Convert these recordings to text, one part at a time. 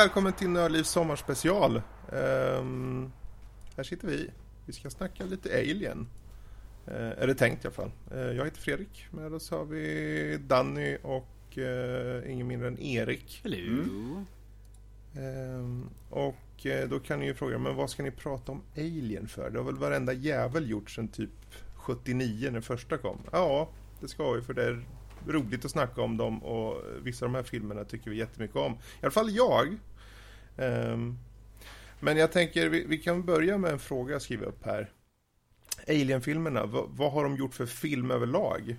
välkommen till Nördlivs sommarspecial. Um, här sitter vi. Vi ska snacka lite Alien. Uh, är det tänkt i alla fall. Uh, jag heter Fredrik. Med oss har vi Danny och uh, ingen mindre än Erik. Hello. Mm. Um, och uh, då kan ni ju fråga, men vad ska ni prata om Alien för? Det har väl varenda jävel gjort sedan typ 79 när första kom? Ja, det ska vi för det är roligt att snacka om dem och vissa av de här filmerna tycker vi jättemycket om. I alla fall jag. Um, men jag tänker, vi, vi, kan börja med en fråga jag skriver upp här. Alien-filmerna, vad, vad, har de gjort för film överlag?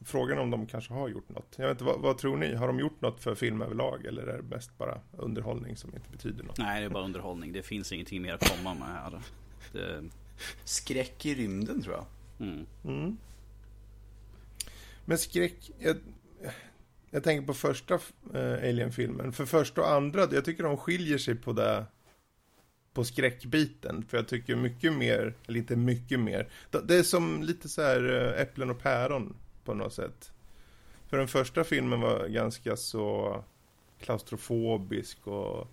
Frågan om de kanske har gjort något. Jag vet inte, vad, vad, tror ni? Har de gjort något för film överlag? Eller är det mest bara underhållning som inte betyder något? Nej, det är bara underhållning. Det finns ingenting mer att komma med här. Det... Skräck i rymden tror jag. Mm. Mm. Men skräck... Jag, jag tänker på första eh, Alien-filmen. För första och andra, jag tycker de skiljer sig på det på skräckbiten. För jag tycker mycket mer, eller inte mycket mer. Det är som lite så här eh, äpplen och päron på något sätt. För den första filmen var ganska så klaustrofobisk och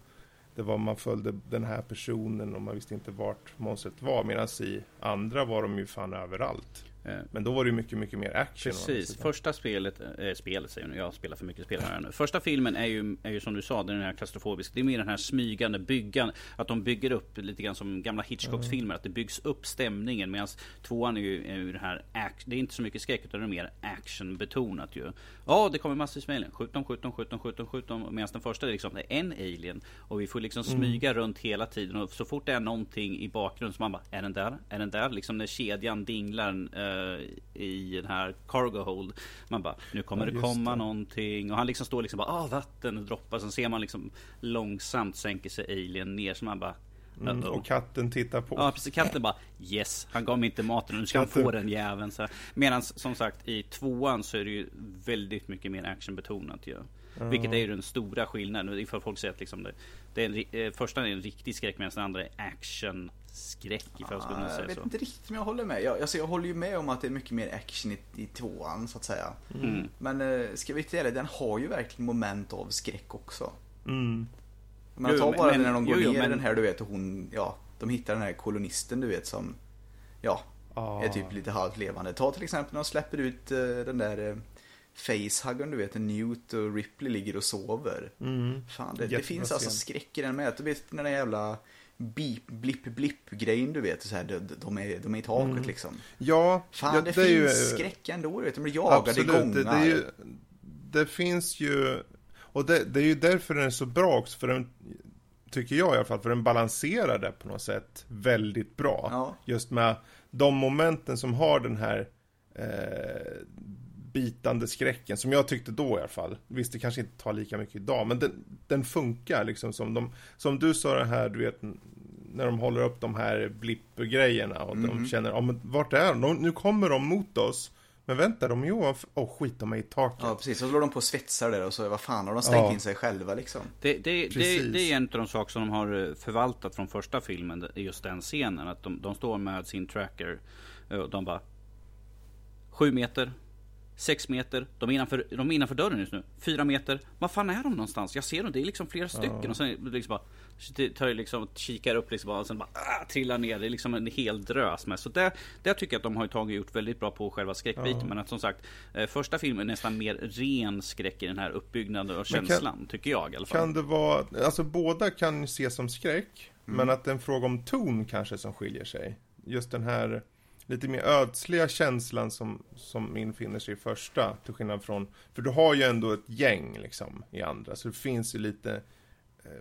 det var man följde den här personen och man visste inte vart monstret var. Medan i andra var de ju fan överallt. Eh, men då var det mycket, mycket mer action. Precis. Första spelet, äh, spelet säger jag nu, jag spelar för mycket spel här nu. Första filmen är ju, är ju som du sa, den här klaustrofobisk. Det är mer den här smygande byggan. Att de bygger upp lite grann som gamla Hitchcock-filmer. Att det byggs upp stämningen. Medan tvåan är ju, är ju det här, det är inte så mycket skräck utan det är mer actionbetonat ju. Ja, det kommer massvis med alien. Skjut dem, skjut dem, skjut dem, skjut dem, skjut dem. Medan den första är liksom, det är en alien. Och vi får liksom mm. smyga mm. runt hela tiden. Och så fort det är någonting i bakgrunden så man bara, är den där? Är den där? Liksom när kedjan dinglar. Eh, i den här cargo hold. Man bara, nu kommer ja, det komma det. någonting. Och han liksom står liksom bara, ah vatten och droppar. Sen ser man liksom långsamt sänker sig alien ner. Så man bara, Mm, och katten tittar på. Ja, precis. Katten bara Yes, han gav mig inte maten nu ska katten. han få den jäveln. Medan som sagt i tvåan så är det ju väldigt mycket mer actionbetonat ju. Ja. Vilket är ju den stora skillnaden. Ifall folk säger att liksom det, det är en, eh, första är en riktig skräck medan den andra är action skräck ifall jag Jag vet så. inte riktigt om jag håller med. Jag, alltså jag håller ju med om att det är mycket mer action i, i tvåan så att säga. Mm. Men eh, ska vi inte den har ju verkligen moment av skräck också. Mm. Men ta bara men, när de går jo, ner men... den här du vet och hon, ja, de hittar den här kolonisten du vet som, ja, ah. är typ lite halvt levande. Ta till exempel när de släpper ut uh, den där uh, facehuggern du vet, Newt och Ripley ligger och sover. Mm. Fan, det, det finns alltså skräck i den med. Du vet den där jävla beep, blipp, blipp grejen du vet. Så här, de, de, är, de är i taket mm. liksom. Ja. Fan, ja, det, det finns ju, skräck ändå. Du vet. De blir jagade absolut, i gångar. Det, det, är ju, det finns ju, och det, det är ju därför den är så bra också. För den, tycker jag i alla fall, för den balanserar det på något sätt väldigt bra. Ja. Just med de momenten som har den här eh, bitande skräcken, som jag tyckte då i alla fall. Visst, det kanske inte tar lika mycket idag, men den, den funkar liksom som de, som du sa det här, du vet, när de håller upp de här blippgrejerna och mm. de mhm. känner, ja men vart är de? Nu kommer de mot oss. Men vänta, de är ju Åh oh, skit, de är i taket. Ja, precis. Så slår de på och svetsar där och så, vad fan, har de stängt ja. in sig själva liksom? Det, det, det, det, är en av de saker som de har eh, förvaltat från första filmen, just den scenen. Att de, de står med sin tracker och de bara Sju meter, 6 meter, de är, innanför, de är innanför dörren just nu. 4 meter, var fan är de någonstans? Jag ser dem, det är liksom flera stycken. Ja. Och sen liksom bara, tar jag liksom, kikar upp liksom och sen bara ah, trillar ner. Det är liksom en hel drös med. Så det, det tycker jag att de har tagit gjort väldigt bra på själva skräckbiten. Ja. Men att som sagt, eh, första filmen är nästan mer ren skräck i den här uppbyggnaden och känslan. Kan, tycker jag i alla fall. Kan det vara, alltså båda kan ses som skräck. Mm. Men att det är en fråga om ton kanske som skiljer sig. Just den här lite mer ödsliga känslan som, som infinner sig i första. Till skillnad från, för du har ju ändå ett gäng liksom i andra. Så det finns ju lite eh,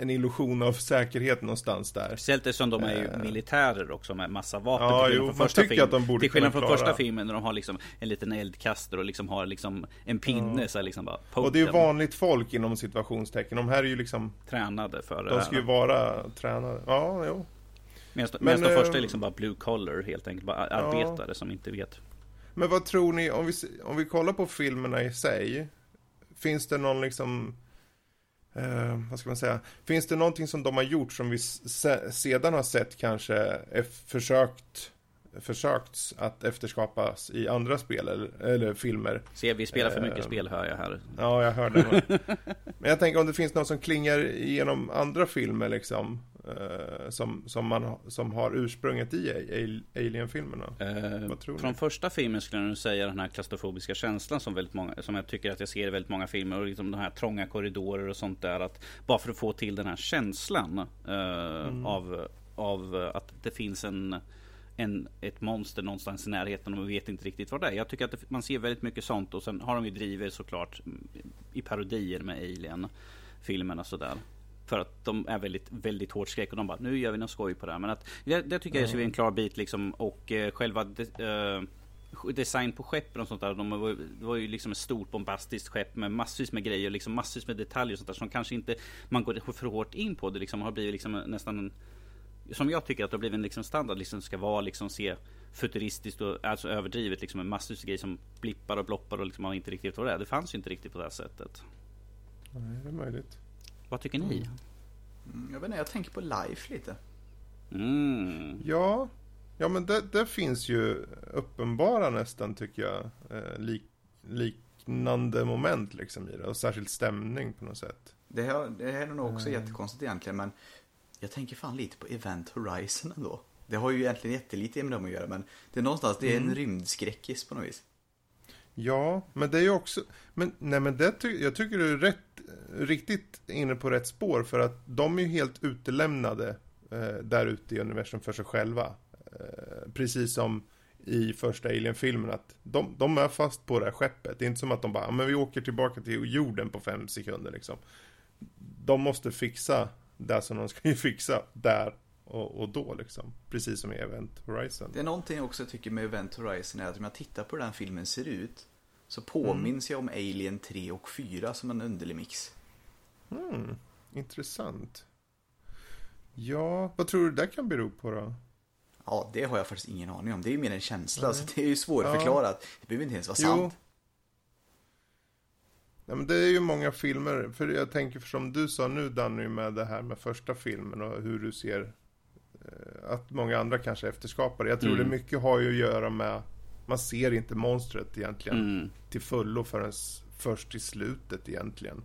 en illusion av säkerhet någonstans där. Speciellt eftersom de är ju uh, militärer också med massa vapen. Ja, till jo, man tycker att de borde Till skillnad från första filmen när de har liksom en liten eldkastare och liksom har liksom en pinne. Uh. Så liksom bara, och det är ju vanligt folk inom situationstecken. De här är ju liksom Tränade för det De ska ju vara tränade. Ja, jo. Medan men, de första är eh, liksom bara blue collar helt enkelt. Bara arbetare ja. som inte vet. Men vad tror ni, om vi, om vi kollar på filmerna i sig. Finns det någon liksom... Eh, vad ska man säga? Finns det någonting som de har gjort som vi se, sedan har sett kanske är försökt försökts att efterskapas i andra spel eller, eller filmer. Se, vi spelar för mycket uh, spel hör jag här. Ja, jag hör det. Men jag tänker om det finns något som klingar igenom andra filmer liksom. Uh, som, som, man, som har ursprunget i Alien-filmerna. Tror från första filmen skulle jag nog säga den här klaustrofobiska känslan som, väldigt många, som jag tycker att jag ser i väldigt många filmer. Och liksom de här trånga korridorer och sånt där. Att, bara för att få till den här känslan mm. av, av att det finns en en, ett monster någonstans i närheten och man vet inte riktigt vad det är. Jag tycker att det, man ser väldigt mycket sånt och sen har de ju drivit såklart i parodier med Alien-filmerna sådär. För att de är väldigt, väldigt hårt skräck och de bara nu gör vi något skoj på det här. Men att det, det tycker jag är en klar bit liksom och eh, själva de, eh, design på skeppen och sånt där. De var, det var ju liksom ett stort bombastiskt skepp med massvis med grejer, liksom massvis med detaljer och sånt där som kanske inte man går för hårt in på. Det liksom har blivit liksom nästan en som jag tycker att det har blivit en liksom standard, liksom ska vara liksom se futuristiskt och alltså överdrivet liksom en massor av grejer som blippar och bloppar och liksom man inte riktigt vad det är. Det fanns ju inte riktigt på det här sättet. Nej, det är möjligt. Vad tycker ni? Mm, jag vet inte, jag tänker på Life lite. Mm. Ja, ja men det, det, finns ju uppenbara nästan tycker jag eh, lik, liknande moment liksom i det och särskilt stämning på något sätt. Det här, det här är nog också mm. jättekonstigt egentligen men jag tänker fan lite på Event Horizon ändå. Det har ju egentligen jättelite med dem att göra, men det är någonstans, det är en mm. rymdskräckis på något vis. Ja, men det är ju också, men nej men det ty jag tycker du är rätt, riktigt inne på rätt spår för att de är ju helt utelämnade eh, där ute i universum för sig själva. Eh, precis som i första Alien-filmen att de, de, är fast på det här skeppet. Det är inte som att de bara, men vi åker tillbaka till jorden på fem sekunder liksom. De måste fixa det som de ska ju fixa där och, och, då liksom. Precis som i Event Horizon. Det är någonting jag också tycker med Event Horizon är att om jag tittar på hur den filmen ser ut så påminns mm. jag om Alien 3 och 4 som en underlig mix. Mm, intressant. Ja, vad tror du det kan bero på då? Ja, det har jag faktiskt ingen aning om. Det är ju mer en känsla, mm. så det är ju svårförklarat. Ja. Det behöver inte ens vara jo. sant. Ja, men det är ju många filmer, för jag tänker som du sa nu Danny med det här med första filmen och hur du ser eh, att många andra kanske efterskapar Jag tror mm. det mycket har ju att göra med man ser inte monstret egentligen mm. till fullo förrän först i slutet egentligen.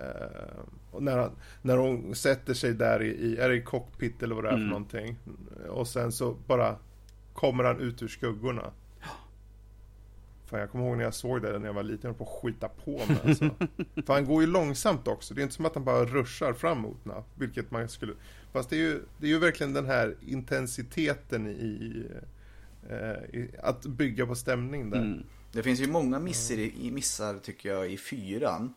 Uh, och när, han, när hon sätter sig där i, i, är det i cockpit eller vad det är mm. för någonting. Och sen så bara kommer han ut ur skuggorna. Fan, jag kommer ihåg när jag såg det när jag var liten, jag på att skita på mig alltså. För han går ju långsamt också, det är inte som att han bara ruschar framåt, vilket man skulle... Fast det är ju, det är ju verkligen den här intensiteten i att bygga på stämning där. Mm. Det finns ju många missar, missar tycker jag i fyran.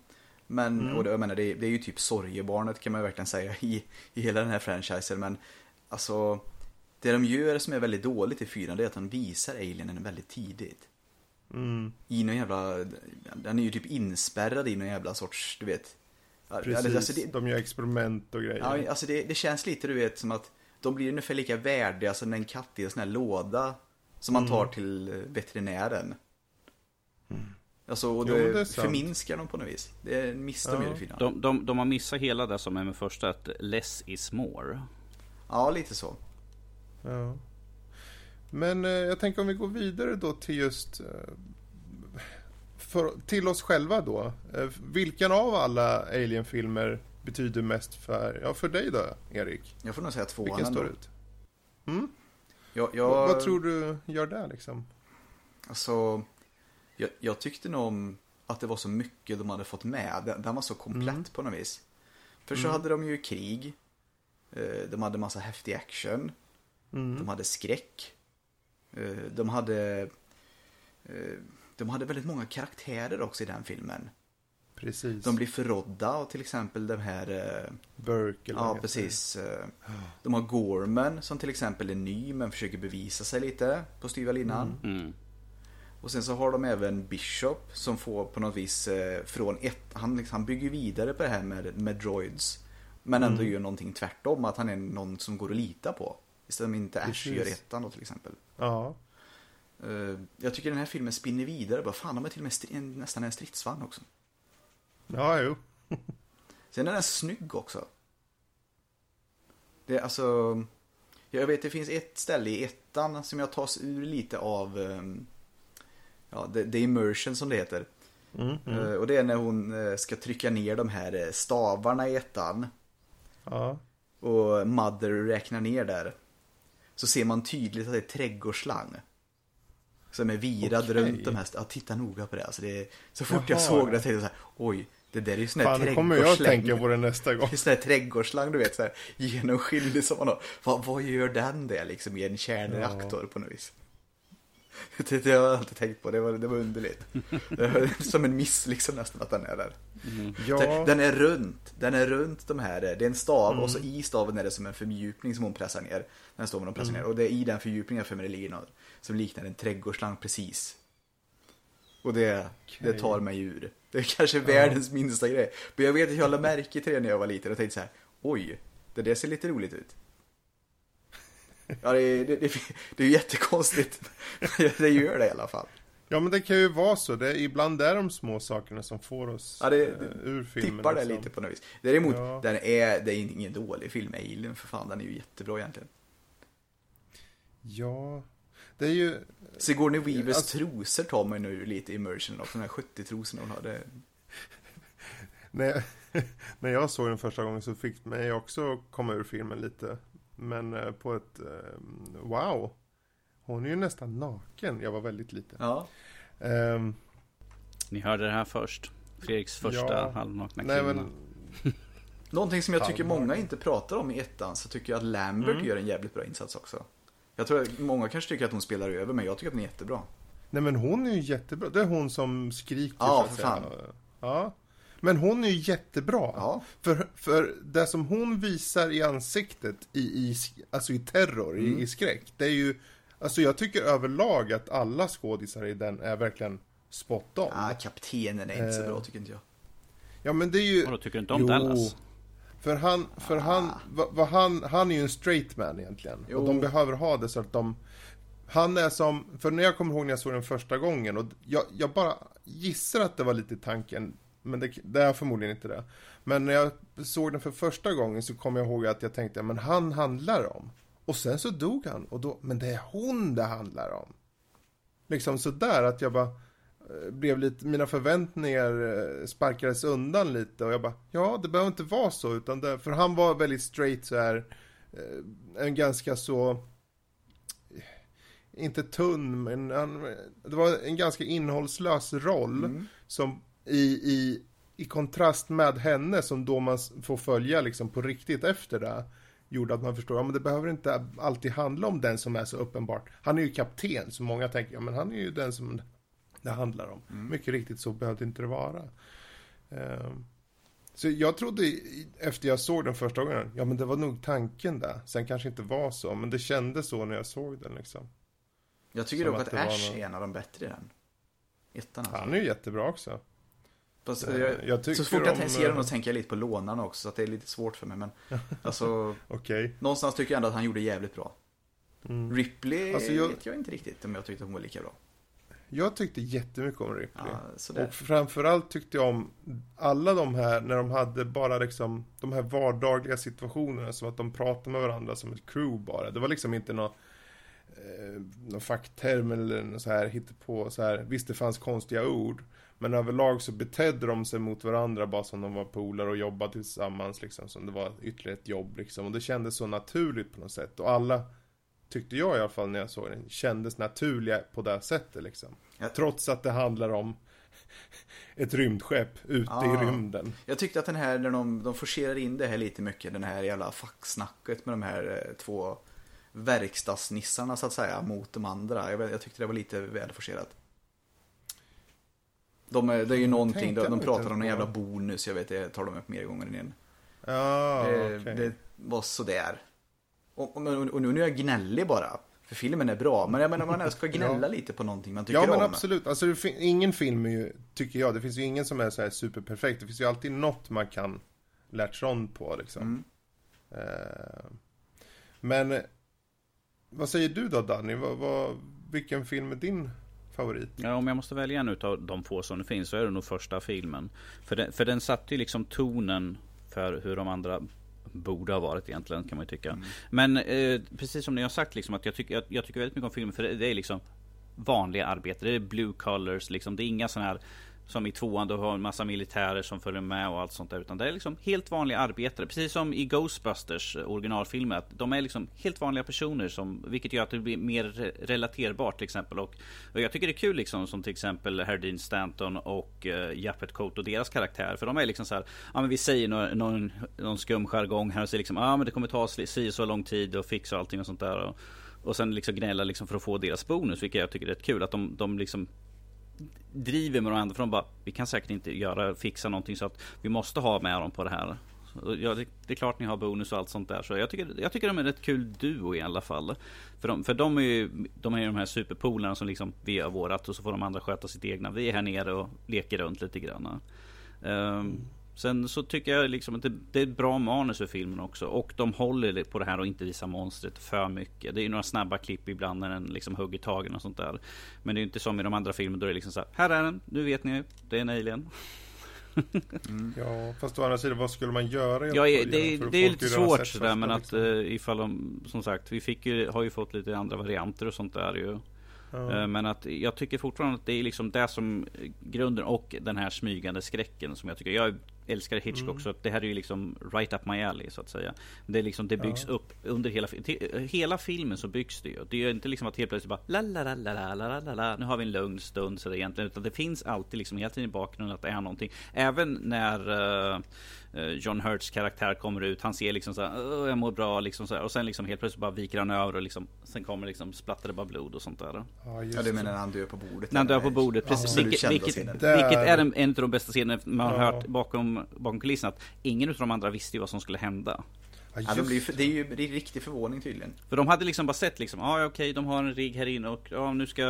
Men, mm. och det, jag menar, det, det är ju typ sorgebarnet kan man verkligen säga i, i hela den här franchisen. Men alltså, det de gör som är väldigt dåligt i fyran det är att de visar alienen väldigt tidigt. Mm. I någon jävla, den är ju typ inspärrad i någon jävla sorts, du vet. Precis, alltså det, de gör experiment och grejer. Ja, alltså det, det, känns lite, du vet, som att de blir ungefär lika värdiga som en katt i en sån här låda. Som man tar mm. till veterinären. Mm. Alltså, och det, jo, det förminskar dem på något vis. Det är en miss de i finalen. De, de, de har missat hela det som är med första, att less is more. Ja, lite så. Ja. Men eh, jag tänker om vi går vidare då till just eh, för, till oss själva då. Eh, vilken av alla Alien-filmer betyder mest för, ja, för dig då, Erik? Jag får nog säga tvåan Vilken står ut? Mm? Jag, jag... Vad, vad, tror du gör där liksom? Alltså, jag, jag, tyckte nog om att det var så mycket de hade fått med. Den, den var så komplett mm. på något vis. För så mm. hade de ju krig. Eh, de hade massa häftig action. Mm. De hade skräck. Eh, de hade eh, de hade väldigt många karaktärer också i den filmen. Precis. De blir förrådda och till exempel den här... Eh, Burke eller Ja, precis. De har Gorman som till exempel är ny men försöker bevisa sig lite på styva linan. Mm. Mm. Och sen så har de även Bishop som får på något vis från ett... Han, liksom, han bygger vidare på det här med, med droids. Men ändå mm. gör någonting tvärtom, att han är någon som går att lita på. Istället för inte Ash gör ettan då till exempel. Ja. Uh, jag tycker den här filmen spinner vidare. Bara, fan, de är till och med nästan en stridsvagn också. Ja, jo. Sen är den snygg också. Det är alltså... Jag vet det finns ett ställe i ettan som jag tas ur lite av um, ja, the, the immersion som det heter. Mm, mm. Uh, och det är när hon uh, ska trycka ner de här uh, stavarna i ettan. Ja. Och Mother räknar ner där. Så ser man tydligt att det är trädgårdsslang. Som är virad okay. runt de här, ja titta noga på det. Alltså det är, så fort Jaha. jag såg det tänkte jag så här, oj, det där är ju sån här trädgårdsslang. kommer jag tänka på det nästa gång. Det är sån här trädgårdsslang du vet, så här genomskinlig som man har. Vad, vad gör den där liksom i en kärnreaktor ja. på något vis? Det, det har jag alltid tänkt på, det var, det var underligt. Det var som en miss liksom nästan att den är där. Mm. Ja. Den är runt, den är runt de här, det är en stav mm. och så i staven är det som en fördjupning som hon pressar ner. Den staven hon pressar mm. ner och det är i den fördjupningen för det något som liknar en trädgårdsslang precis. Och det, okay. det tar mig ur. Det är kanske världens minsta grej. Men jag vet att jag lade märke till det när jag var liten och tänkte så här, oj, det där ser lite roligt ut. Ja, det, är, det, det, det är jättekonstigt. det gör det i alla fall. Ja, men det kan ju vara så. Det, ibland är de små sakerna som får oss ja, det, det ur filmen. tippar det liksom. lite på något vis. Däremot, ja. den är, det är ingen dålig film, Alien, för fan. Den är ju jättebra egentligen. Ja, det är ju... Sigourney Weavers alltså... trosor tar mig nu lite immersion av de här 70-trosorna hon hade. när, jag, när jag såg den första gången så fick mig också komma ur filmen lite. Men eh, på ett eh, wow. Hon är ju nästan naken. Jag var väldigt liten. Ja. Um, Ni hörde det här först. Fredriks första ja, halvnakna kvinna. Men... Någonting som jag tycker många inte pratar om i ettan så tycker jag att Lambert mm. gör en jävligt bra insats också. Jag tror att många kanske tycker att hon spelar över men jag tycker att hon är jättebra. Nej men hon är ju jättebra. Det är hon som skriker. Ja, för fan. Ja. Men hon är ju jättebra. Ja. För, för det som hon visar i ansiktet i, i, alltså i terror, mm. i, i skräck. Det är ju, alltså jag tycker överlag att alla skådisar i den är verkligen spot on. Ja, kaptenen är inte så bra tycker inte jag. Ja men det är ju... Och då tycker du inte om jo. Dallas? För han, för ah. han, vad, vad han, han är ju en straight man egentligen. Jo. Och de behöver ha det så att de han är som, för när jag kommer ihåg när jag såg den första gången och jag, jag bara gissar att det var lite tanken men det, det är förmodligen inte det. Men när jag såg den för första gången så kom jag ihåg att jag tänkte, men han handlar om. Och sen så dog han. Och då, men det är hon det handlar om. Liksom sådär att jag bara blev lite, mina förväntningar eh, sparkades undan lite och jag bara, ja det behöver inte vara så utan det, för han var väldigt straight så här, eh, en ganska så, inte tunn men han, det var en ganska innehållslös roll mm. som i, i, i kontrast med henne som då man får följa liksom på riktigt efter det gjorde att man förstår, ja men det behöver inte alltid handla om den som är så uppenbart. Han är ju kapten, så många tänker, ja men han är ju den som det handlar om. Mm. Mycket riktigt så behövde inte det vara. Um, så jag trodde efter jag såg den första gången, ja men det var nog tanken där. Sen kanske inte var så, men det kändes så när jag såg den liksom. Jag tycker dock att, att Ash någon... är en av de bättre i den. Ettan alltså. Han är ju jättebra också. Fast, eh, jag, jag så fort jag om... ser honom tänker jag lite på lånarna också, så att det är lite svårt för mig. Men alltså, okay. någonstans tycker jag ändå att han gjorde jävligt bra. Mm. Ripley alltså, jag... vet jag inte riktigt om jag tyckte hon var lika bra. Jag tyckte jättemycket om Ripley. Ja, och framförallt tyckte jag om alla de här, när de hade bara liksom de här vardagliga situationerna, som att de pratade med varandra som ett crew bara. Det var liksom inte någon eh, någon fackterm eller något så här på så här. Visst, det fanns konstiga ord. Men överlag så betedde de sig mot varandra bara som de var polare och jobbade tillsammans liksom. Som det var ytterligare ett jobb liksom. Och det kändes så naturligt på något sätt. Och alla, tyckte jag i alla fall när jag såg den, kändes naturliga på det sättet liksom. Ja. Trots att det handlar om ett rymdskepp ute ah, i rymden. Jag tyckte att den här, när de, de forcerar in det här lite mycket, den här jävla facksnacket med de här eh, två verkstadsnissarna så att säga mot de andra. Jag, jag tyckte det var lite väl forcerat. De, det är ju någonting, de, de pratar om någon jävla bonus, jag vet det tar de upp mer gånger än en. Ja, det, okay. det var sådär. Och, och, och nu är jag gnällig bara. För filmen är bra, men jag menar man ska gnälla ja. lite på någonting man tycker om. Ja men om. absolut, alltså ingen film är ju, tycker jag, det finns ju ingen som är så här superperfekt. Det finns ju alltid något man kan latcha on på liksom. Mm. Uh, men vad säger du då Danny? Vad, vad, vilken film är din favorit? Ja, om jag måste välja en av de få som det finns så är det nog första filmen. För den, för den satte ju liksom tonen för hur de andra borde ha varit egentligen kan man ju tycka. Mm. Men eh, precis som ni har sagt liksom att jag tycker, jag, jag tycker väldigt mycket om filmen för det, det är liksom vanliga arbetare. Det är blue colors liksom. Det är inga sådana här som i tvåan då har en massa militärer som följer med och allt sånt där. Utan det är liksom helt vanliga arbetare. Precis som i Ghostbusters eh, originalfilmen. Att de är liksom helt vanliga personer. Som, vilket gör att det blir mer relaterbart till exempel. Och, och jag tycker det är kul liksom som till exempel Herdin Stanton och eh, uh, Jappet Coat och deras karaktär. För de är liksom så här. Ja men vi säger någon, någon, någon skum jargong här och säger liksom. Ja men det kommer ta si så lång tid och fixa allting och sånt där. Och, och sen liksom gnälla liksom för att få deras bonus. Vilket jag tycker är rätt kul. Att de, de liksom driver med dem ändå. För de bara, vi kan säkert inte göra, fixa någonting så att vi måste ha med dem på det här. Ja, det, det, är klart ni har bonus och allt sånt där. Så jag tycker, jag tycker de är rätt kul duo i alla fall. För de, för de är ju de, är ju de här superpolarna som liksom, vi gör vårat och så får de andra sköta sitt egna. Vi är här nere och leker runt lite grann. Um, Sen så tycker jag liksom att det, det, är ett bra manus för filmen också. Och de håller på det här och inte visar monstret för mycket. Det är några snabba klipp ibland när den liksom hugger tagen och sånt där. Men det är inte som i de andra filmerna då det är liksom så här, här är den, nu vet ni, det är en alien. Mm. Ja, fast å andra sidan, vad skulle man göra? Ja, det, det, det är lite svårt sådär, men att liksom. uh, ifall de, som sagt, vi fick ju, har ju fått lite andra varianter och sånt där ju. Ja. Men att jag tycker fortfarande att det är liksom det som grunden och den här smygande skräcken som jag tycker. Jag älskar Hitchcock mm. så det här är ju liksom right up my alley så att säga. Det, är liksom, det byggs ja. upp under hela, hela filmen så byggs det ju. Det är ju inte liksom att helt plötsligt bara la la la la la la la nu har vi en lugn stund så det egentligen. Utan det finns alltid liksom hela tiden i bakgrunden att det är någonting. Även när uh, John Hurts karaktär kommer ut. Han ser liksom så här, jag mår bra liksom så här, Och sen liksom helt plötsligt bara viker han över och liksom Sen kommer liksom splattar det bara blod och sånt där. Ja, ja du menar när han dör på bordet? När han dör på bordet, precis. Ja, vilket, vilket, vilket, är en, en av de bästa scenerna man har ja. hört bakom, bakom kulisserna. Att ingen av de andra visste ju vad som skulle hända. Ja, de blir, det är ju det är riktig förvåning tydligen. För de hade liksom bara sett liksom, ja ah, okej okay, de har en rigg här inne och ja, nu ska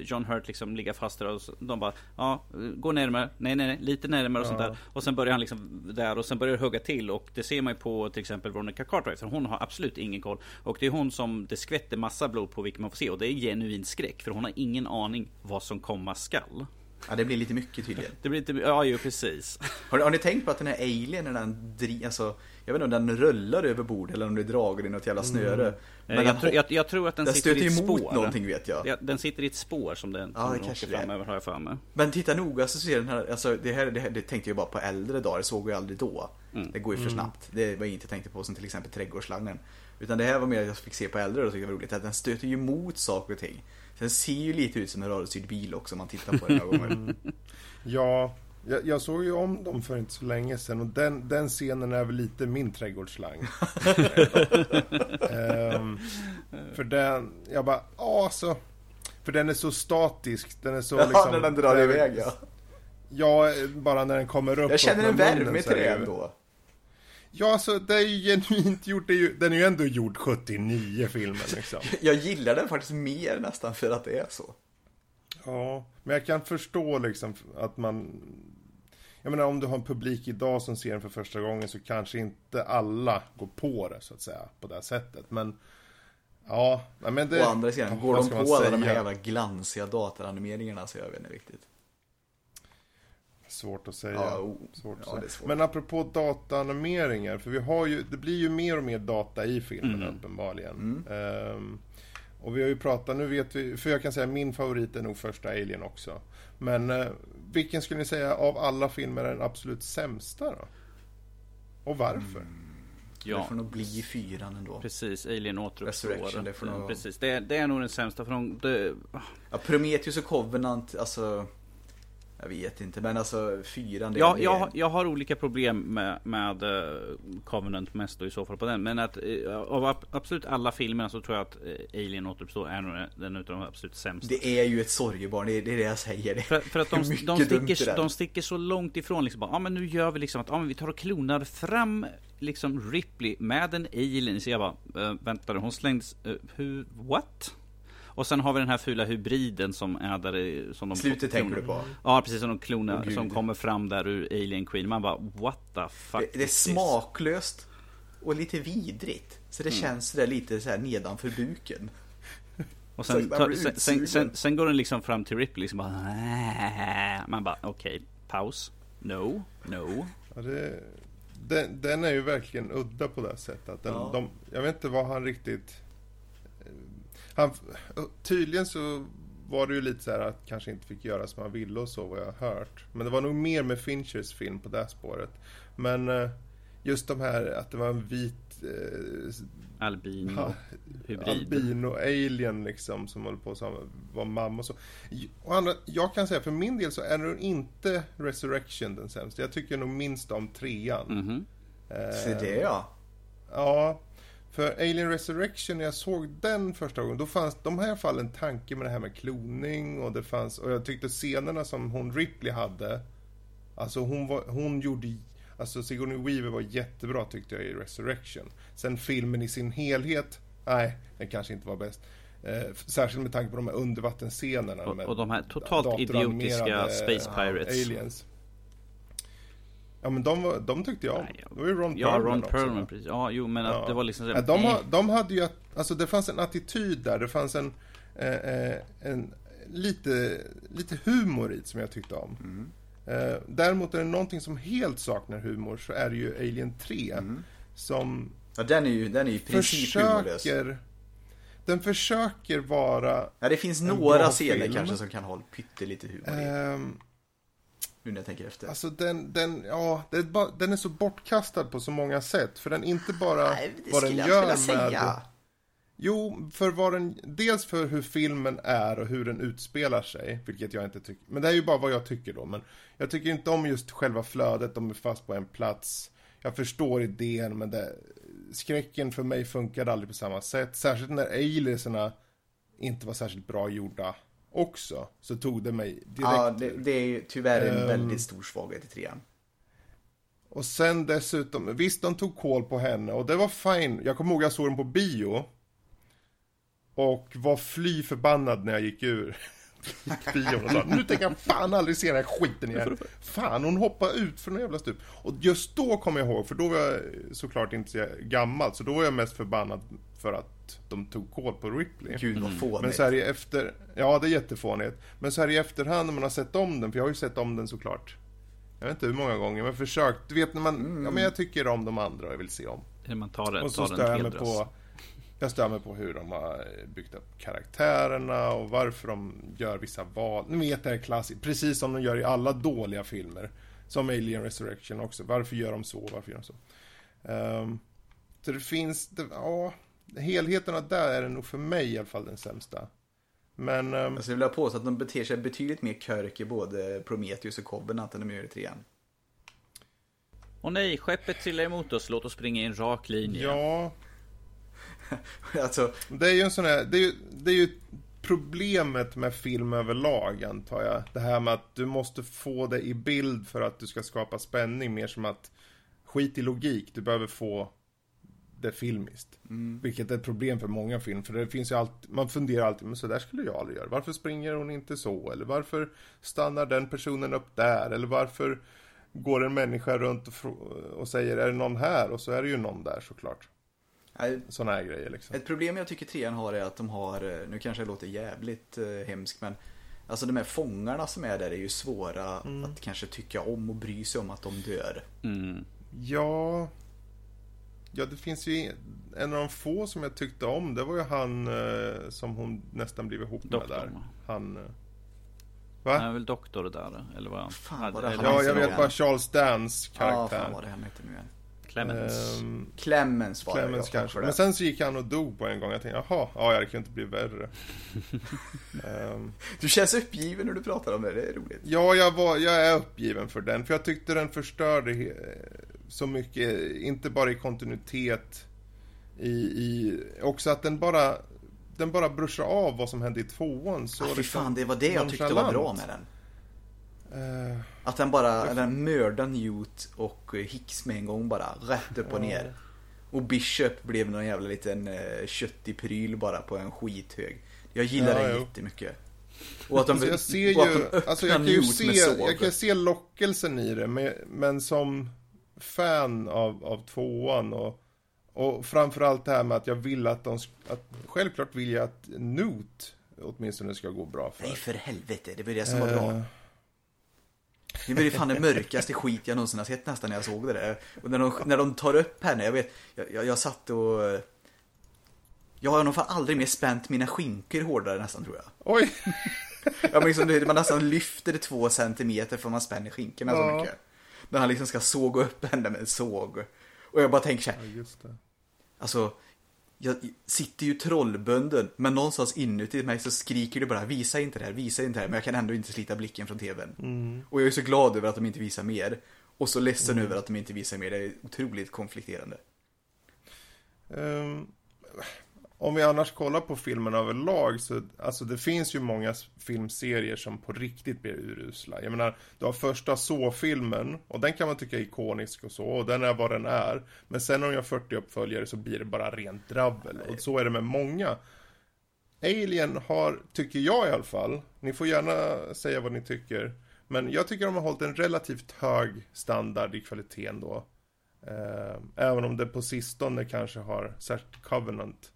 John Hurt liksom ligga fast där och de bara, ja gå närmare, nej nej nej, lite närmare och ja. sånt där. Och sen börjar han liksom där och sen börjar det hugga till och det ser man ju på till exempel Veronica Cartwright för hon har absolut ingen koll. Och det är hon som det skvätter massa blod på vilket man får se och det är genuin skräck för hon har ingen aning vad som komma skall. Ja, det blir lite mycket tydligen. Det blir lite, ja ju precis. Har, har ni tänkt på att den här alien, när den dri, alltså, jag vet inte om den rullar över bordet eller om det drar i något jävla snöre. Mm. Men jag, tro, jag, jag, tror att den, den sitter i ett spår. emot någonting vet jag. Ja, den sitter i ett spår som den ja, det åker framöver har jag för mig. Men titta noga så ser den här, alltså det här, det här det tänkte jag bara på äldre dagar, det såg jag aldrig då. Mm. Det går ju för mm. snabbt. Det var inget jag tänkte på som till exempel trädgårdsslangen. Utan det här var mer att jag fick se på äldre och tyckte det var roligt. Att den stöter ju emot saker och ting. Den ser ju lite ut som en rörelsestyrd bil också om man tittar på den några gånger. Ja, jag, jag, såg ju om dem för inte så länge sedan och den, den scenen är väl lite min trädgårdsslang. um, för den, jag bara, ja alltså. För den är så statisk. Den är så ja, liksom. när den drar iväg ja. Ja, bara när den kommer upp. Jag känner en värme till det ändå. Ja, alltså det är ju genuint gjort. Det är ju, den är ju ändå gjord 79 filmen liksom. jag gillar den faktiskt mer nästan för att det är så. Ja, men jag kan förstå liksom att man... Jag menar om du har en publik idag som ser den för första gången så kanske inte alla går på det så att säga på det här sättet. Men ja, men det... Å andra sidan, går de på alla de här jävla glansiga dataranimeringarna så jag vet inte riktigt. Svårt att säga. Ja, oh, svårt att ja, säga. Men apropå dataanimeringar, för vi har ju, det blir ju mer och mer data i filmen mm. uppenbarligen. Mm. Um, och vi har ju pratat, nu vet vi, för jag kan säga min favorit är nog första Alien också. Men eh, vilken skulle ni säga av alla filmer är den absolut sämsta då? Och varför? Mm. Ja. Det får nog bli fyran ändå. Precis, Alien återuppstår. Det, får nog... Precis, det, det är nog den sämsta för de, det... Ja, Prometheus och Covenant, alltså jag vet inte, men alltså fyran... Det ja, det... Jag, jag har olika problem med, med uh, Covenant mest då i så fall på den. Men att uh, av absolut alla filmerna så tror jag att uh, Alien återuppstår är nog den utav de absolut sämsta. Det är ju ett sorgebarn, det är det, jag säger. För, för att de, de, sticker, de sticker så långt ifrån liksom. Ja men nu gör vi liksom att ja, men vi tar och klonar fram liksom Ripley med en alien. Så jag bara, uh, vänta hon slängdes, uh, hur, what? Och sen har vi den här fula hybriden som är där som de Slutet tänker du på? Ja precis som de klonar oh, som kommer fram där ur Alien Queen. Man bara what the fuck Det, det är smaklöst och lite vidrigt. Så det mm. känns där lite så här nedanför buken. Och sen, ta, sen, sen, sen, sen, går den liksom fram till Ripley liksom bara Man bara okej, okay, paus. No, no. Ja, det, den, den, är ju verkligen udda på det sättet. Den, ja. de, jag vet inte vad han riktigt... Han, tydligen så var det ju lite så här att kanske inte fick göra som han ville och så vad jag har hört. Men det var nog mer med Finchers film på det spåret. Men eh, just de här att det var en vit eh, Albino ha, hybrid. Albino alien liksom som håller på som var mamma och så. Och andra, jag kan säga för min del så är det inte Resurrection den sämsta. Jag tycker nog minst om trean. Mm -hmm. eh, Se det ja. Ja. För Alien Resurrection, när jag såg den första gången, då fanns de här fall en tanke med det här med kloning och det fanns, och jag tyckte scenerna som hon Ripley hade, alltså hon var, hon gjorde Alltså Sigourney Weaver var jättebra tyckte jag i Resurrection. Sen filmen i sin helhet, nej, den kanske inte var bäst. Eh, särskilt med tanke på de här undervattensscenerna. Och, och de här totalt idiotiska Space Pirates. Aliens. Ja men de, de tyckte jag om. Det var ju Ron ja, Perlman Ron Perlman, precis. Ja, jo men ja. att det var liksom så, de, ha, de hade ju, alltså det fanns en attityd där. Det fanns en, eh, eh, en lite, lite humor i som jag tyckte om. Mm. Eh, däremot är det någonting som helt saknar humor så är det ju Alien 3. Mm. Som Ja den är ju, den är ju i princip humorlös. Den försöker vara Ja det finns några scener film. kanske som kan ha pyttelite humor i. Um, nu när jag tänker efter. Alltså den, den, ja, den är så bortkastad på så många sätt. För den inte bara Nej, vad den gör med... Säga. Jo, för vad den, dels för hur filmen är och hur den utspelar sig, vilket jag inte tycker, men det är ju bara vad jag tycker då, men jag tycker inte om just själva flödet, de är fast på en plats. Jag förstår idén, men det, skräcken för mig funkade aldrig på samma sätt, särskilt när aliaserna inte var särskilt bra gjorda också, så tog det mig direkt. Ja, det, det är ju tyvärr en um, väldigt stor svaghet i trean. Och sen dessutom, visst de tog koll på henne och det var fine. Jag kommer ihåg jag såg den på bio. Och var fly förbannad när jag gick ur bion och sa nu tänker jag fan aldrig se den här skiten igen. Fan, hon hoppade ut för någon jävla stup. Och just då kommer jag ihåg, för då var jag såklart inte så gammal, så då var jag mest förbannad för att de tog koll på Ripley. Gud vad fånigt. Men så här i efter, ja det är jättefånigt. Men så här i efterhand när man har sett om den, för jag har ju sett om den såklart. Jag vet inte hur många gånger, men försökt. Du vet när man, mm. ja men jag tycker om de andra och jag vill se om. Man tar det, och så stör jag mig på jag stör mig på hur de har byggt upp karaktärerna och varför de gör vissa val. Ni vet det här klassiskt, precis som de gör i alla dåliga filmer. Som Alien Resurrection också. Varför gör de så? Varför gör de så? Um, så det finns, det, ja, helheterna där är det nog för mig i alla fall den sämsta. Men... Um, alltså jag vill ha påstå att de beter sig betydligt mer körk i både Prometheus och Covenant än de gör i trean. Åh nej, skeppet trillar emot oss. Låt oss springa i en rak linje. Ja, alltså... Det är ju en sån här, det är ju, det är ju problemet med film överlag antar jag. Det här med att du måste få det i bild för att du ska skapa spänning. Mer som att skit i logik, du behöver få det filmiskt. Mm. Vilket är ett problem för många film. För det finns ju alltid, man funderar alltid, men så där skulle jag aldrig göra. Varför springer hon inte så? Eller varför stannar den personen upp där? Eller varför går en människa runt och, och säger, är det någon här? Och så är det ju någon där såklart. Sådana här grejer liksom. Ett problem jag tycker trean har är att de har, eh, nu kanske det låter jävligt eh, hemskt men Alltså de här fångarna som är där är ju svåra mm. att kanske tycka om och bry sig om att de dör. Mm. Ja, Ja, det finns ju en av de få som jag tyckte om. Det var ju han eh, som hon nästan blev ihop med där. Han... Eh, va? Han är väl doktor där, eller vad? Fan, var det eller, ja, jag vet bara Charles Dance karaktär. Ja, fan vad det han hette nu igen. Clemens. Um, Clemens var Clemens det, kanske. Men sen så gick han och dog på en gång. Jag tänkte, jaha, ja, det kan inte bli värre. um, du känns uppgiven när du pratar om det, det är roligt. Ja, jag, var, jag är uppgiven för den. För jag tyckte den förstörde så mycket, inte bara i kontinuitet, i, i också att den bara den bara bruschar av vad som hände i tvåan. Så ah, fy liksom fan, det var det jag tyckte var bra med den. Uh, att den bara, den mördar Newt och Hicks med en gång bara, rätt upp och ner. Och Bishop blev någon jävla liten uh, köttig pryl bara på en skithög. Jag gillar ja, det jättemycket. Och att de, alltså jag ser ju, alltså jag kan ju se, jag kan se lockelsen i det, men, men som fan av, av tvåan och, och framförallt det här med att jag vill att de, att, självklart vill jag att Newt åtminstone ska gå bra för. Nej för helvete, det var det som var bra. Uh, Det var ju fan det mörkaste skit jag någonsin har sett nästan när jag såg det där. Och när de, när de tar upp henne, jag vet, jag, jag, jag satt och... Jag har nog fan aldrig mer spänt mina skinkor hårdare nästan tror jag. Oj! ja, men liksom, man nästan lyfter det två centimeter för man spänner skinkorna ja. så mycket. När han liksom ska såga upp henne med en såg. Och jag bara tänker så här. Ja, just det. Alltså, jag sitter ju trollbunden, men någonstans inuti mig så skriker det bara visa inte det här, visa inte det här, men jag kan ändå inte slita blicken från tvn. Mm. Och jag är så glad över att de inte visar mer. Och så ledsen mm. över att de inte visar mer, det är otroligt konflikterande. Um, om vi annars kollar på filmen överlag så, alltså det finns ju många filmserier som på riktigt blir urusla. Jag menar, du har första så-filmen och den kan man tycka är ikonisk och så, och den är vad den är. Men sen när de gör 40 uppföljare så blir det bara rent drabbel, och så är det med många. Alien har, tycker jag i alla fall, ni får gärna säga vad ni tycker, men jag tycker de har hållit en relativt hög standard i kvaliteten då. Eh, även om det på sistone kanske har, särskilt Covenant,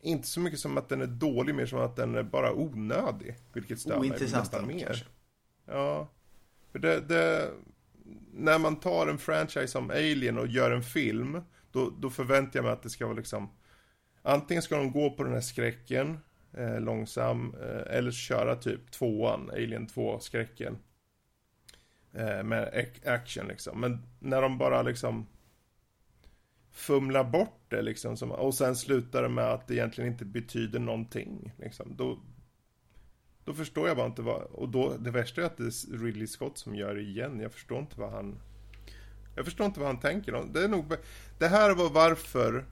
inte så mycket som att den är dålig, mer som att den är bara onödig. Vilket stör mig nästan mer. Kanske. Ja. För det, det, när man tar en franchise som Alien och gör en film, då, då förväntar jag mig att det ska vara liksom Antingen ska de gå på den här skräcken eh, långsam eh, eller köra typ tvåan, Alien 2 skräcken. Eh, med action liksom. Men när de bara liksom fumla bort det liksom. Som, och sen slutar det med att det egentligen inte betyder någonting. Liksom. Då, då förstår jag bara inte vad, och då, det värsta är att det är Ridley Scott som gör det igen. Jag förstår inte vad han, jag förstår inte vad han tänker. Det är nog, det här var varför,